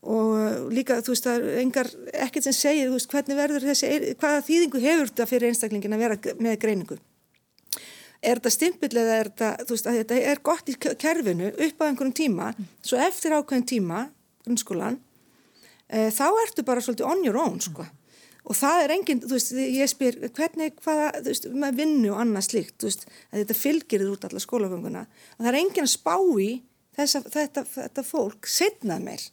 og uh, líka þú veist það er engar, ekkert sem segir veist, hvernig verður þessi, hvaða þýðingu hefur þetta fyrir einstaklingin að vera með greiningu? Er þetta stimpill eða er þetta, þú veist, að þetta er gott í kerfinu upp á einhverjum tíma svo eftir ákveðin tíma, grunnskólan e, þá ertu bara svolítið on your own, sko og það er enginn, þú veist, ég spyr hvernig, hvaða, þú veist, með vinnu og annað slíkt, þú veist, að þetta fylgir þér út alla skólagönguna. Og það er enginn að spá í þessa, þetta, þetta fólk setnað mér,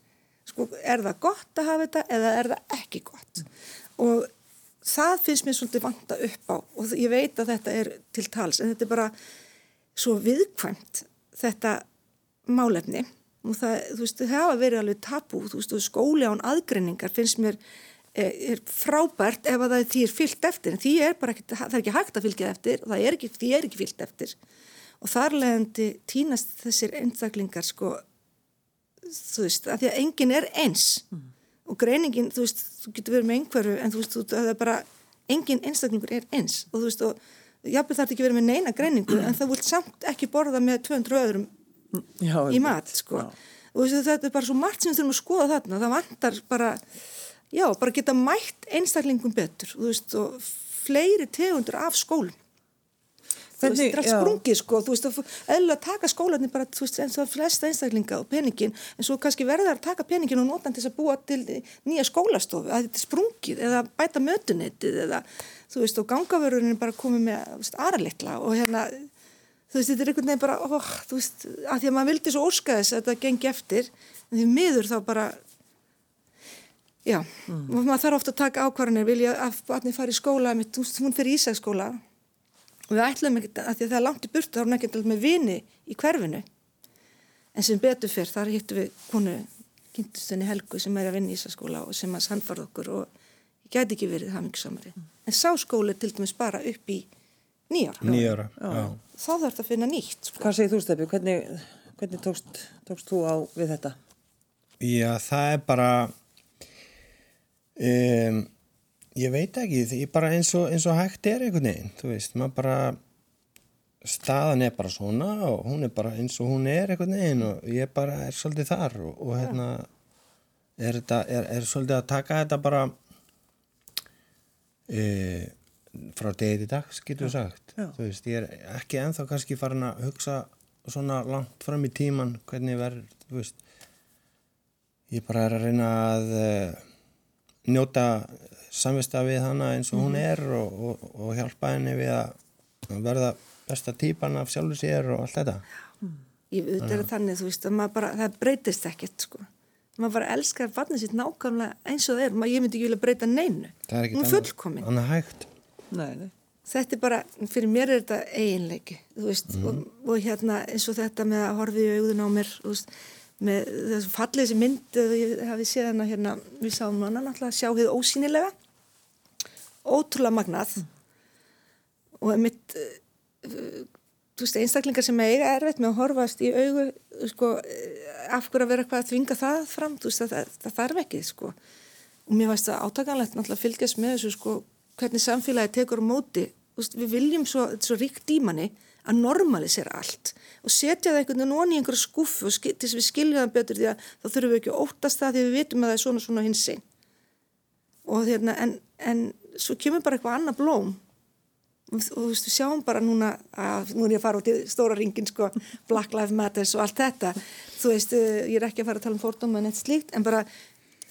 sko, er það gott að hafa þetta eða er það ekki gott? Og það finnst mér svolítið vanta upp á. Og ég veit að þetta er til tals en þetta er bara svo viðkvæmt þetta málefni. Og það, þú veist, það hafa verið alveg tabú, þú veist, skóli án aðgreiningar finnst mér er, er frábært ef að því er fyllt eftir. En því er bara ekki, það er ekki hægt að fylgja eftir og það er ekki, því er ekki fyllt eftir. Og þar leðandi týnast þessir einstaklingar sko þú veist, að því að enginn er eins. Og greiningin, þú veist, þú getur verið með einhverju en þú veist, þú, það er bara enginn einstaklingur er eins. Og þú veist, og jafnveg þarf ekki verið með neina greiningu en það vilt samt ekki borða með 200 öðrum Já, í mat sko. Já. og þessu, þetta er bara svo margt sem við þurfum að skoða þarna. Það vantar bara já, bara geta mætt einstaklingum betur veist, og fleiri tegundur af skólum. Þú veist, þetta er allt sprungið sko, þú veist, eðlulega taka skólanir bara, þú veist, eins og flesta einstaklinga og peningin, en svo kannski verða þær að taka peningin og nota hann til þess að búa til nýja skólastofu, að þetta er sprungið eða bæta mötunetið eða þú veist, og gangavörurinn er bara komið með aðralitla og hérna þú veist, þetta er einhvern veginn bara, ó, þú veist að því að maður vildi svo óska þess að þetta gengi eftir en því miður þá bara já, og maður þarf ofta að taka ákvarðanir, vilja að barnið fari í skóla, mitt, hún fyrir ísækskóla og við ætlum ekki að því að það er langt í burtu þá er hún ekki alltaf með vini í hverfinu. En sem betur fyrr þar hittum við konu kynntustunni Helgu sem er að vinna í Ísaskóla og sem að sannfarð okkur og ég gæti ekki verið hamingsamari en sá skóli til dæmis bara upp í nýjára nýjára, já. þá þarf þetta að finna nýtt sko. Hvað segir þú Steppi? Hvernig, hvernig tókst, tókst þú á við þetta? Já, það er bara um, ég veit ekki því bara eins og, eins og hægt er einhvern veginn, þú veist, maður bara staðan er bara svona og hún er bara eins og hún er einhvern veginn og ég bara er svolítið þar og, og hérna er, þetta, er, er svolítið að taka þetta bara e, frá degi til dags getur við sagt. Já. þú veist, ég er ekki ennþá kannski farin að hugsa svona langt fram í tíman hvernig verður, þú veist. Ég bara er að reyna að uh, njóta samvista við hana eins og hún er og, og, og hjálpa henni við að verða besta típan af sjálfu sér og allt þetta. Ég auðvitað er þannig, þú veist, að maður bara það breytist ekkert, sko. Maður bara elskar barnið sitt nákvæmlega eins og það er. Maður, ég myndi ekki vilja breyta neinu. Það er ekki hún er fullkomin. Nei, nei. þetta er bara, fyrir mér er þetta eiginleiki, þú veist, og, og hérna eins og þetta með að horfi í augun á mér, þú veist, með þessu fallið þessi mynd, eða ég hafi séð hana hérna, við sáum hana náttúrulega sjá þið ósýnilega, ótrúlega magnað. Og mitt, þú veist, einstaklingar sem eiga erfitt með að horfast í augu, sko, af hverju að vera eitthvað að þvinga það fram, þú veist, það, það, þarf ekki, sko, og mér veist það átakanlegt náttúrulega að fylgjast með þessu, sko, hvernig samfélagi tekur á móti, veist, við viljum svo, svo ríkt dímanni að normalisera allt og setja það einhvern veginn onni í einhverju skuffu til þess að við skiljum það betur því að þá þurfum við ekki að óttast það því við vitum að það er svona svona hins einn og hérna, en, en svo kemur bara eitthvað annað blóm. Og, þú veist, við sjáum bara núna að nú er ég að fara út í stóra ringin sko, Black Lives Matters og allt þetta. Þú veist, eh, ég er ekki að fara að tala um fordóma en eitt slíkt, en bara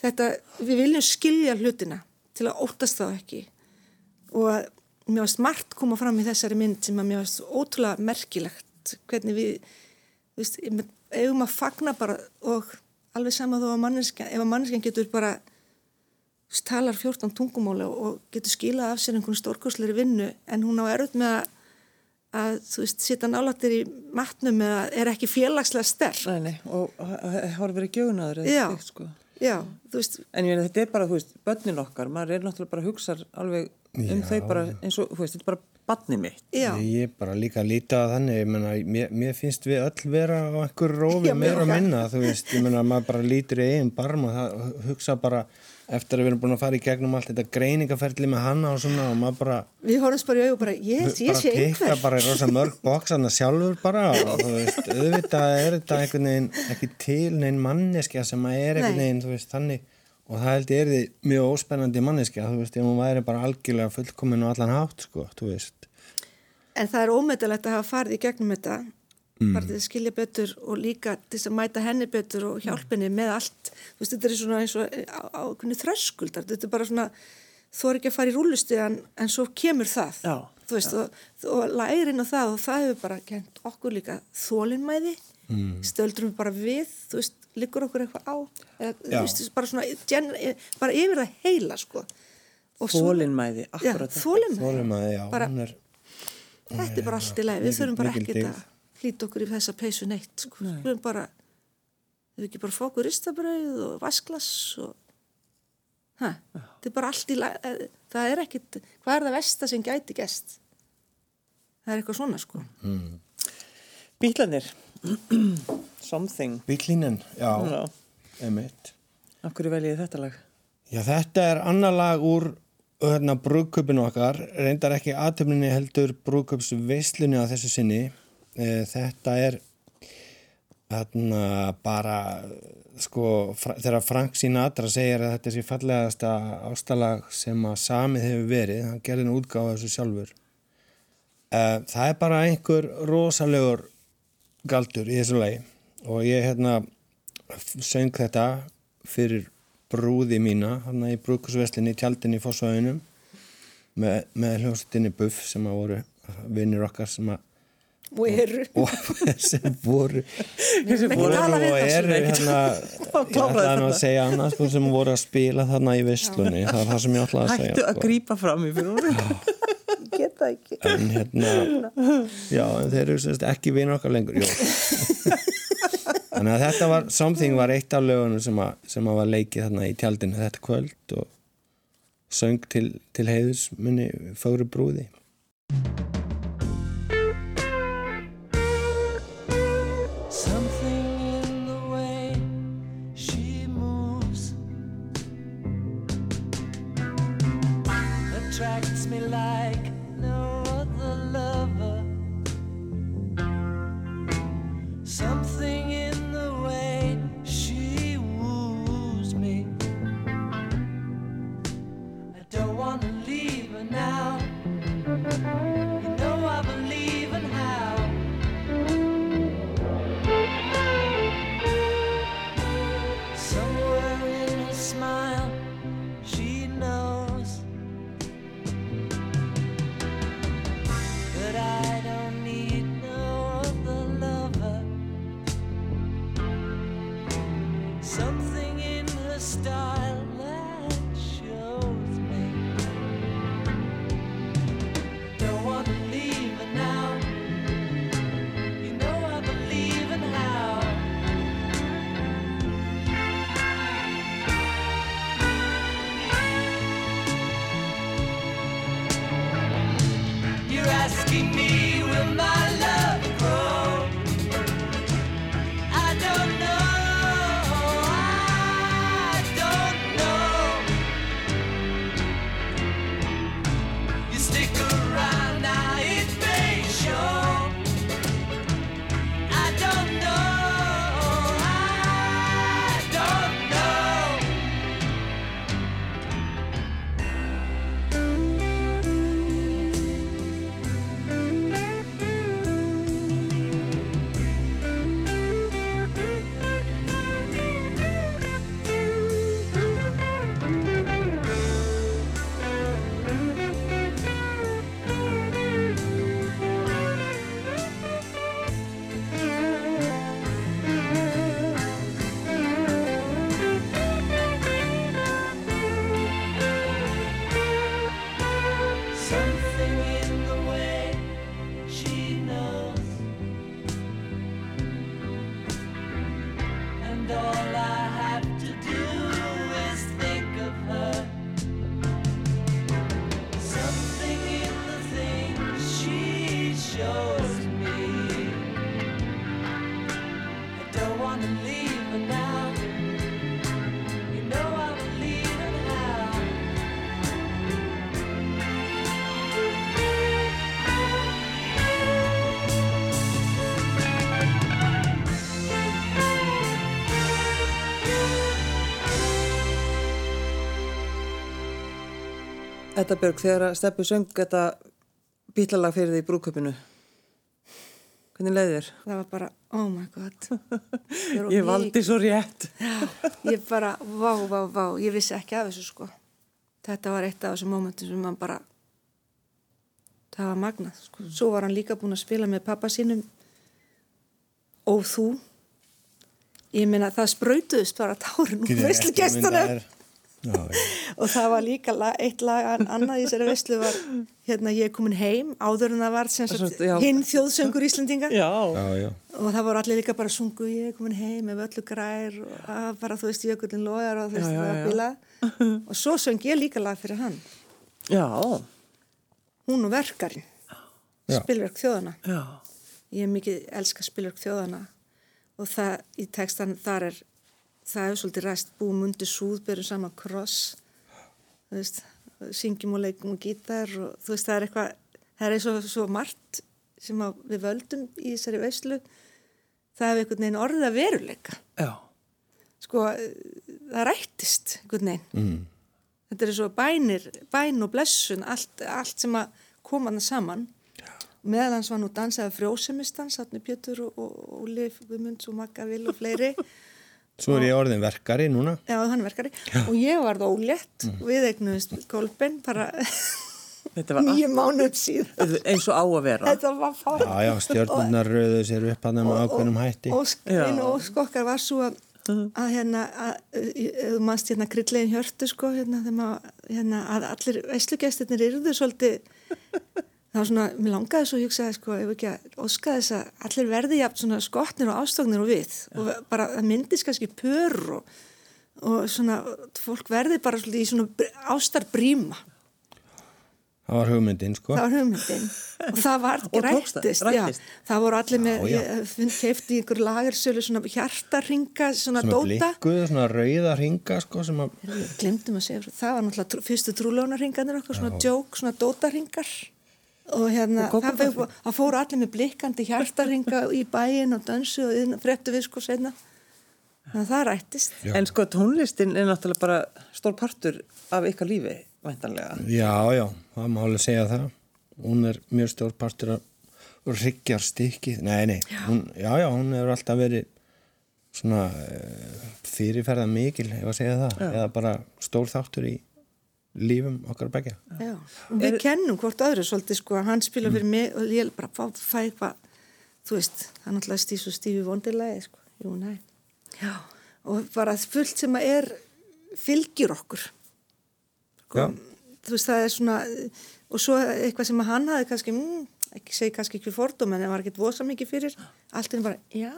þetta, við viljum skilja hlutina til að óttast þá ekki. Og mér varst margt koma fram í þessari mynd sem að mér varst ótrúlega merkilegt hvernig við þú veist, eigum að fagna bara og alveg sama þó að manneskja ef að manneskjan getur bara talar 14 tungumáli og getur skilað af sér einhvern stórkursleiri vinnu en hún á erut með að, að þú veist, sita nálættir í matnum eða er ekki félagslega sterk Nei, nei. Og h- h- horfir ekki augunaður Já. sko. já, þú veist, En ég meina, þetta er bara, þú veist, börnin okkar, maður er náttúrulega bara að hugsa alveg um þau bara eins og, þú veist, þetta er bara barnið mitt. já Ég bara líka að líta að þannig, ég meina, mér, mér finnst við öll vera á einhver rófi Já, meira og líka. minna, þú veist, ég meina, maður bara lítur í eigin barm og það hugsa bara eftir að við erum búin að fara í gegnum allt þetta greiningaferli með hanna og svona og maður bara, við horfum bara í augu bara, ég, ég bara sé tikka einhver bara í rosa mörg bóksana sjálfur bara og þú veist, auðvitað er þetta einhvern veginn ekki til neinn manneskja sem að er einhvern Nei. veginn, þú veist, þannig og það held ég er því mjög óspennandi manneskja, þú veist, ef hún væri bara algjörlega fullkomin og allan hátt, sko, þú veist En það er ómetalegt að hafa farið í gegnum þetta, bara til að skilja betur og líka til að mæta henni betur og hjálpinni með allt. Þú veist, þetta er svona eins og á, á hvernig þröskuldar, þetta er bara svona, þú er ekki að fara í rúlusti en, en svo kemur það. Já, Þú veist, og, og lærin á það og það hefur bara kent okkur líka þólinmæði, mm. stöldrum bara við, þú veist, liggur okkur eitthvað á, eða, þú veist, bara svona, gen, bara yfir það heila, sko. Já, akkurat þetta. Þólimaði, já, Bara- hún er Þetta er bara allt í leið, við þurfum bara dyggð. að hlýta okkur í þessa peysu neitt, sko. Við þurfum bara, við ekki bara fá okkur ristabrauð og vasklas og Ha, þetta er bara allt í lag, eh, það er ekkit, hvað er það versta sem gæti gest? Það er eitthvað svona sko. Bílanir. Something. Bílínin, já, Já. emitt. Af hverju veljið þetta lag? Já, þetta er annar lag úr hérna, brúðköpinu okkar, reyndar ekki aðtöfninni heldur brúðköpsveislunni á þessu sinni. E, þetta er hérna, bara, sko, fra, þegar Frank Sinatra segir að þetta er sér fallegasta ástalag sem að samið hefur verið, hann gerði nú útgáfa þessu sjálfur. E, það er bara einhver rosalegur galdur í þessu lagi. Og ég hérna söng þetta fyrir brúði mína hann í brúkusveslinni í tjaldinni í Fossvæðunum með, með hljómsveitinni Buff sem að voru vinnir okkar sem að Og eru, og sem voru. Voru og þetta, eru hérna ætlaði nú að segja annars sko, sem voru að spila þarna í visslunni það er það sem ég ætlaði að segja Hættu að sko. grípa fram í fyrir Geta ekki. en hérna já, þeir eru sérst ekki vinnir okkar lengur þannig að þetta var Something var eitt af lögunum sem að, sem að var leikið þarna í tjaldinu þetta kvöld og söng til, til heiðus munni fögru brúði Þetta Björg, þegar að Steppi söng þetta bítlalag fyrir því brúköpinu. Hvernig leiði þér? það var bara, oh my god. Ég valdi svo rétt. ég bara, vá, vá, vá, ég vissi ekki af þessu sko. Þetta var eitt af þessum mómentum sem hann bara, það var magnað sko. Svo var hann líka búinn að spila með pappa sínum og þú. Ég meina það sprautuðist bara tárin úr veislu og það var líka lag, eitt lag an- annað í þessari veislu var hérna ég er komin heim áður en það var sem sagt hinn þjóðsöngur Íslendinga. Já, Já, já. og það voru allir líka bara sungu ég er komin heim með öllu grær og að, bara þú veist jökullin loðar og þú veist það var bíla og svo söng ég líka lag fyrir hann. Já, hún og verkarinn Já. spilverk þjóðana já, ég er mikið elska spilverk þjóðana og það í textan þar er það er svolítið ræst búum undir súð berum saman kross þú veist, syngjum og leikum og gítar og þú veist það er eitthvað það er eins og svo margt sem við völdum í þessari veislu það hefur einhvern veginn orðið að veruleika. Já, sko það rættist einhvern veginn. Mm. þetta er svo bænir, bæn og blessun allt, allt sem að koma þarna saman. Meðal hans var nú dansaði frjósemistans, Átni Pjötur og, Lif Guðmunds og Magga Vil og fleiri Svo er ég orðin verkari núna. já hann er verkari. Og ég var það ólétt. Og við eignuðist Kolben bara nýju mánuð síðan eins og á að vera. þetta var fára Já, já, stjórnunar rauðu sér upp hann með ákveðnum hætti. og einu óskokkar var svo að, að hérna að, ef þú mannst hérna kryllegin hjörtu sko hérna, maður, hérna að allir veislugestirnir yrðu svolítið það var svona, mér langaði svo að hugsa sko, ef ekki að óska þess að allir verði jafn svona skotnir og ástofnir og við og bara það myndist kannski pör og, og svona fólk verði bara svolítið í svona ástarbrýma. Það var hugmyndin, sko. það var hugmyndin. Og það var tókst það, voru allir með, finn kefti í ykkur lagersölu svona hjartarringa, svona Sem dóta. svona rauða ringa, sko, sem að... glemdum að segja, það var náttúrulega fyrstu trúlónarringarnir okkur, svona djók, svona dótarringar og hérna, það, fóru allir með blikkandi hjartarringa í bæin og dansu og fréttu við sko senna þannig að það rættist Já. En sko tónlistin er náttúrulega bara stór partur af ykkar lífi, væntanlega. Já, já, það má alveg segja það. Hún er mjög stór partur af ryggjar stykki. Nei, nei, hún, já, já, hún hefur alltaf verið svona uh, fyrirferða mikil, ef að segja það. Eða bara stór þáttur í lífum okkar begja. Já. og við kennum hvort öðru svolítið sko, hann spila fyrir mig og ég bara fá, fæ eitthvað þú veist, er náttúrulega stíf svo stífi vondilagi sko, jú, næ Já. og bara fullt sem að er fylgir okkur sko, Já. þú veist, það er svona og svo eitthvað sem að hann hafi kannski mm, ekki segi kannski ekki fordóm en það var ekkert vosa mikið fyrir, allt er bara já,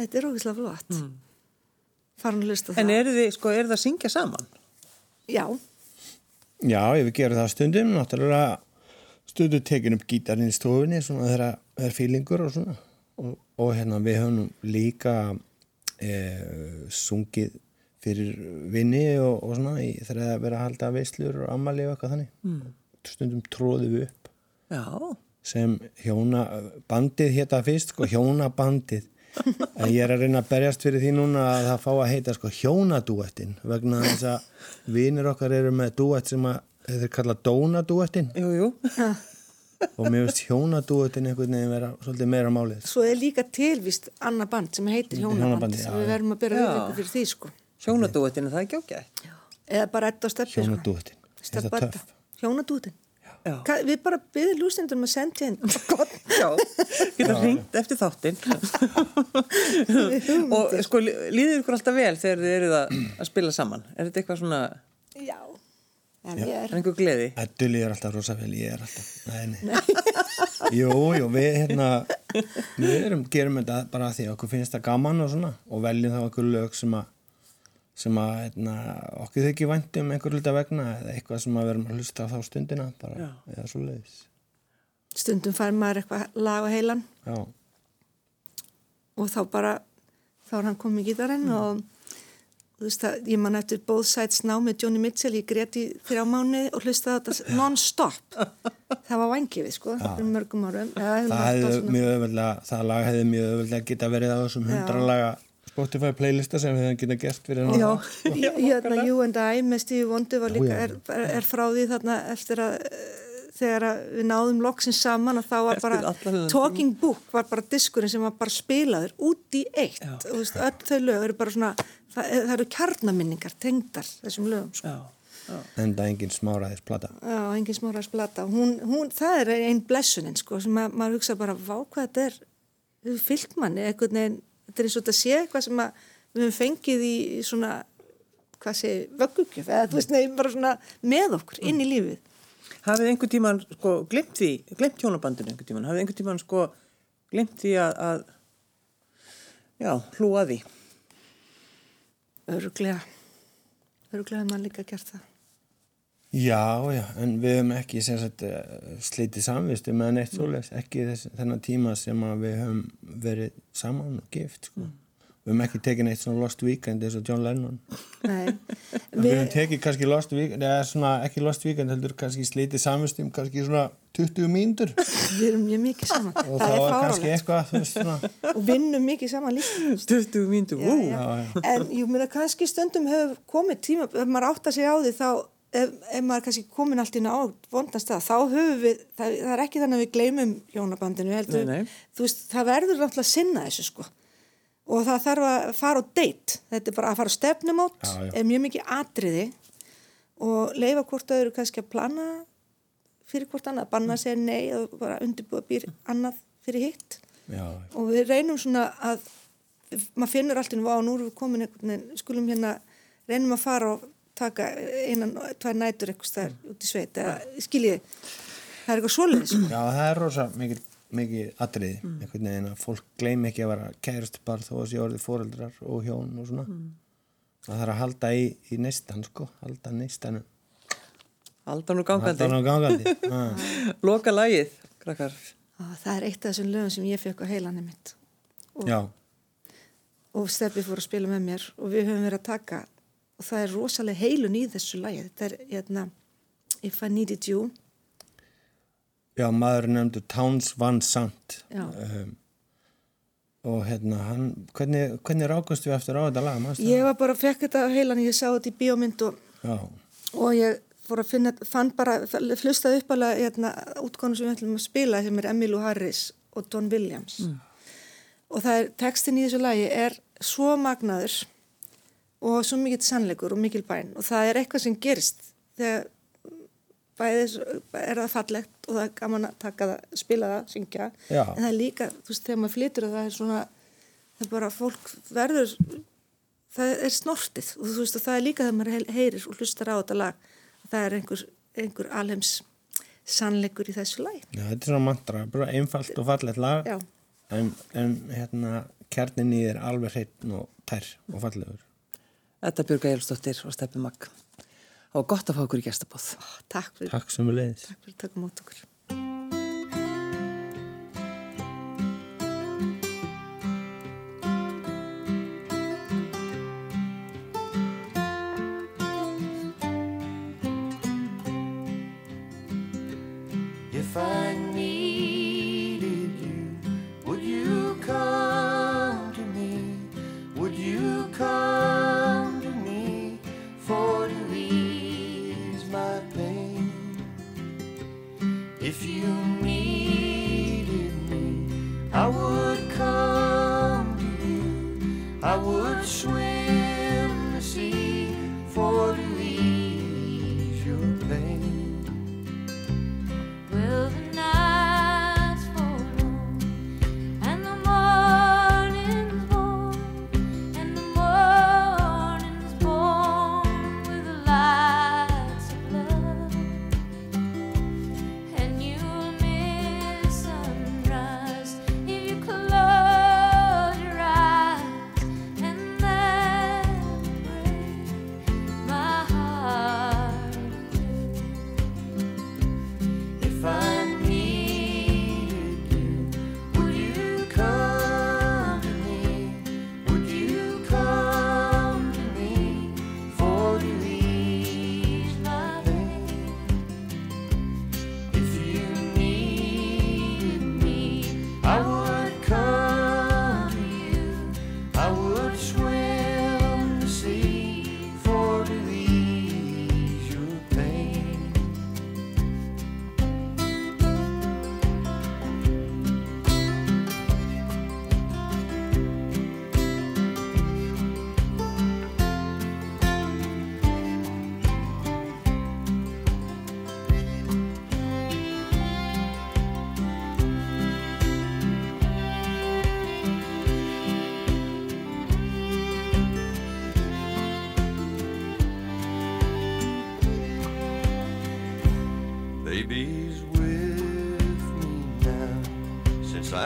þetta er ógislega flott mm. farin að lusta En það eru þið, sko, eru það að syngja saman? Já, Já, ég vil gera það stundum, náttúrulega stundum tekin upp gítarinn í stofunni svona þegar það er fílingur og svona. Og, og hérna við höfum líka e, sungið fyrir vinni og, og svona í, þegar það er verið að halda veislur og ammali og eitthvað þannig. Mm. stundum tróðum við upp Já, sem hjóna bandið hétta fyrst sko hjónabandið en ég er að reyna að berjast fyrir því núna að það fá að heita sko hjónadúettin vegna þess að vinir okkar eru með dúett sem að þeir kalla dónadúettin jú, jú. og mér finnst hjónadúettin einhvern veginn vera svolítið meira málið. Svo er líka tilvist annað band sem heitir Hjónaband, sem við verðum að byrja auðvitað fyrir því sko. Hjónadúettinu, það er ekki ágætt. Eða bara ett á steppi sko. hjónadúettin þetta. Ka- Við bara byrðum lústendum að senda hérna. Já, geta hringt eftir þáttinn. og sko, líður ykkur alltaf vel þegar þið eruð að, að spila saman? Er þetta eitthvað svona, Já. En ég er er, einhver gleði? Eddu líður alltaf rosa vel, ég er alltaf nei, nei. Jú, jú, við hérna við erum, gerum þetta bara því að okkur finnst það gaman og svona og veljum þá einhver lög sem að sem að hérna, okkur þykir vænt um einhver hluta vegna eða eitthvað sem að verum að hlusta á þá stundina bara, eða svo leiðis stundum fær maður eitthvað lag á heilan. Já, og þá bara, þá er hann komið í gítarinn og þú veist að ég man eftir Both Sides Now með Johnny Mitchell, ég greti þrjá mánu og hlustaði á þetta non-stop. það var vangifið sko, fyrir mörgum árum. Það hefði mjög öðvöldlega það lag hefði mjög öðvöldlega geta verið á þessum hundra laga Spotify playlista sem við hefum geta gert fyrir Já, hann hérna You and I með Stevie Wonder var líka, já. er, er, er frá því þarna eftir að þegar að við náðum loksins saman að þá var bara Talking Book var bara diskurinn sem var bara spilaður út í eitt. Og þú veist, öll þau lög eru bara svona það, það eru kjarnaminningar tengdar þessum lögum sko. Já, en það er engin smáraðis plata. Já, engin smára splata hún, hún, það er einn blessunin sko, sem að, maður hugsa bara, vá hvað þetta er fyllt manni, einhvern veginn þetta er eins og þetta sé eitthvað sem að við höfum fengið í svona hvað segir, vöggugjöf eða þú veist, nefnir bara svona með okkur inn í lífið. Hafið einhvern tíman sko glimt því, glimt hjónabandinu einhvern tíman, hafið einhvern tíman sko glimt því að, að já, hlúa því. Öruglega, öruglega hefur maður líka gert það. Já, já, en við höfum ekki sem sagt, eh, slitið samvistu með neitt svoleiðis, ekki þess, þennan tíma sem að við höfum verið saman og gift, sko. Við höfum ekki tekið neitt svona Lost Weekend eins og John Lennon. Nei, Við, höfum tekið kannski Lost Weekend, eða svona ekki Lost Weekend, heldur kannski slitið samvistum kannski svona 20 mínútur við erum mjög mikið saman. og það þá er kannski eitthvað, þú veist, svona. og vinnum mikið saman líka. 20 mínútur, ú, já. En ég meina kannski stundum hefur komið tíma, ef maður átta sig á því þá, ef, ef maður kannski komin allt inn á vondast það, þá höfum við, það, það er ekki þannig að við gleymum hjónabandinu, heldur, Nei, nei. þú veist, það verður náttúrulega að sinna þessu sko. Og það þarf að fara á date, þetta er bara að fara á stefnumót, er mjög mikið atriði. Og leifa hvort öðru kannski að plana fyrir hvort annað, banna að segja nei og bara undirbúa býr annað fyrir hitt. Já, og við reynum svona að maður finnur allt inn á nú erum við komin einhvern veginn, skulum hérna reynum að fara og taka einan, tvær nætur eitthvað þar út í sveit eða skiljið, það er eitthvað svoleiðis sko. já, það er rosa mikið, mikið atriði, einhvern veginn að fólk gleym ekki að vera kærist bara þó að sé orðið foreldrar og hjón og svona. Það þarf að halda í, í neistan, sko, halda neistanu. aldan og gangandi. hann á gangandi. Loka lagið, krakkar. og það er eitt af þessum lögum sem ég fekk á heilanum mitt og, Já, og Steppi fór að spila með mér og við höfum verið að taka og það er rosalega heilun í þessu lagi. Þetta er hérna If I Needed You. Já, maður nefndur Towns Van Sant. Um, og hérna, hann, hvernig, hvernig rákast við eftir á þetta lag? ég var bara, fekk þetta heilan ég sá þetta í bíómynd og og ég fór að finna, fann bara hlustaði upp alveg hérna, útkonu sem við ætlum að spila sem er Emmylou Harris og Don Williams. Og það er, textin í þessu lagi er svo magnaður og svo mikill sannleikur og mikil bæn og það er eitthvað sem gerist þegar bæðis er það fallegt og það er gaman að taka það, spila það, syngja Já. en það er líka, þú veist, þegar maður flytur það er svona, það er bara fólk verður það er snortið og þú veist og það er líka þegar maður he- heyrir og hlustar á þetta lag það er einhver, einhver alheims sannleikur í þessu lag já, þetta er svona mantra, bara einfalt og fallegt lag. En, en hérna, kjarnin í þér alveg hreitn og tær og fallegur. Þetta Björg Eilstóttir og Steppi Magg. Það var gott að fá okkur í gestabóð. takk fyrir, Takk sem við leiðis. takk fyrir að taka mót okkur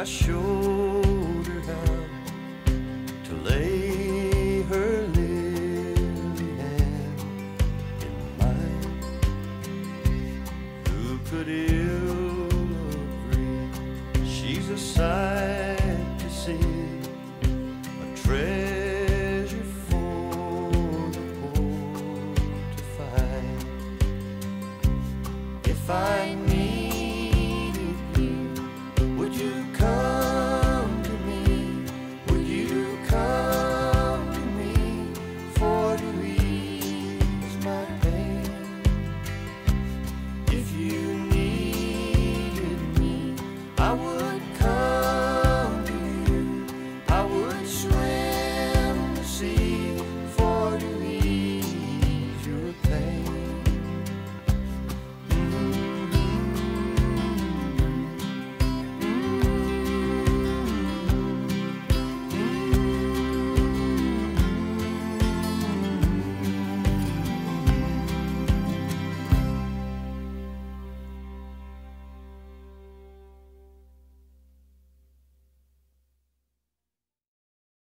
sure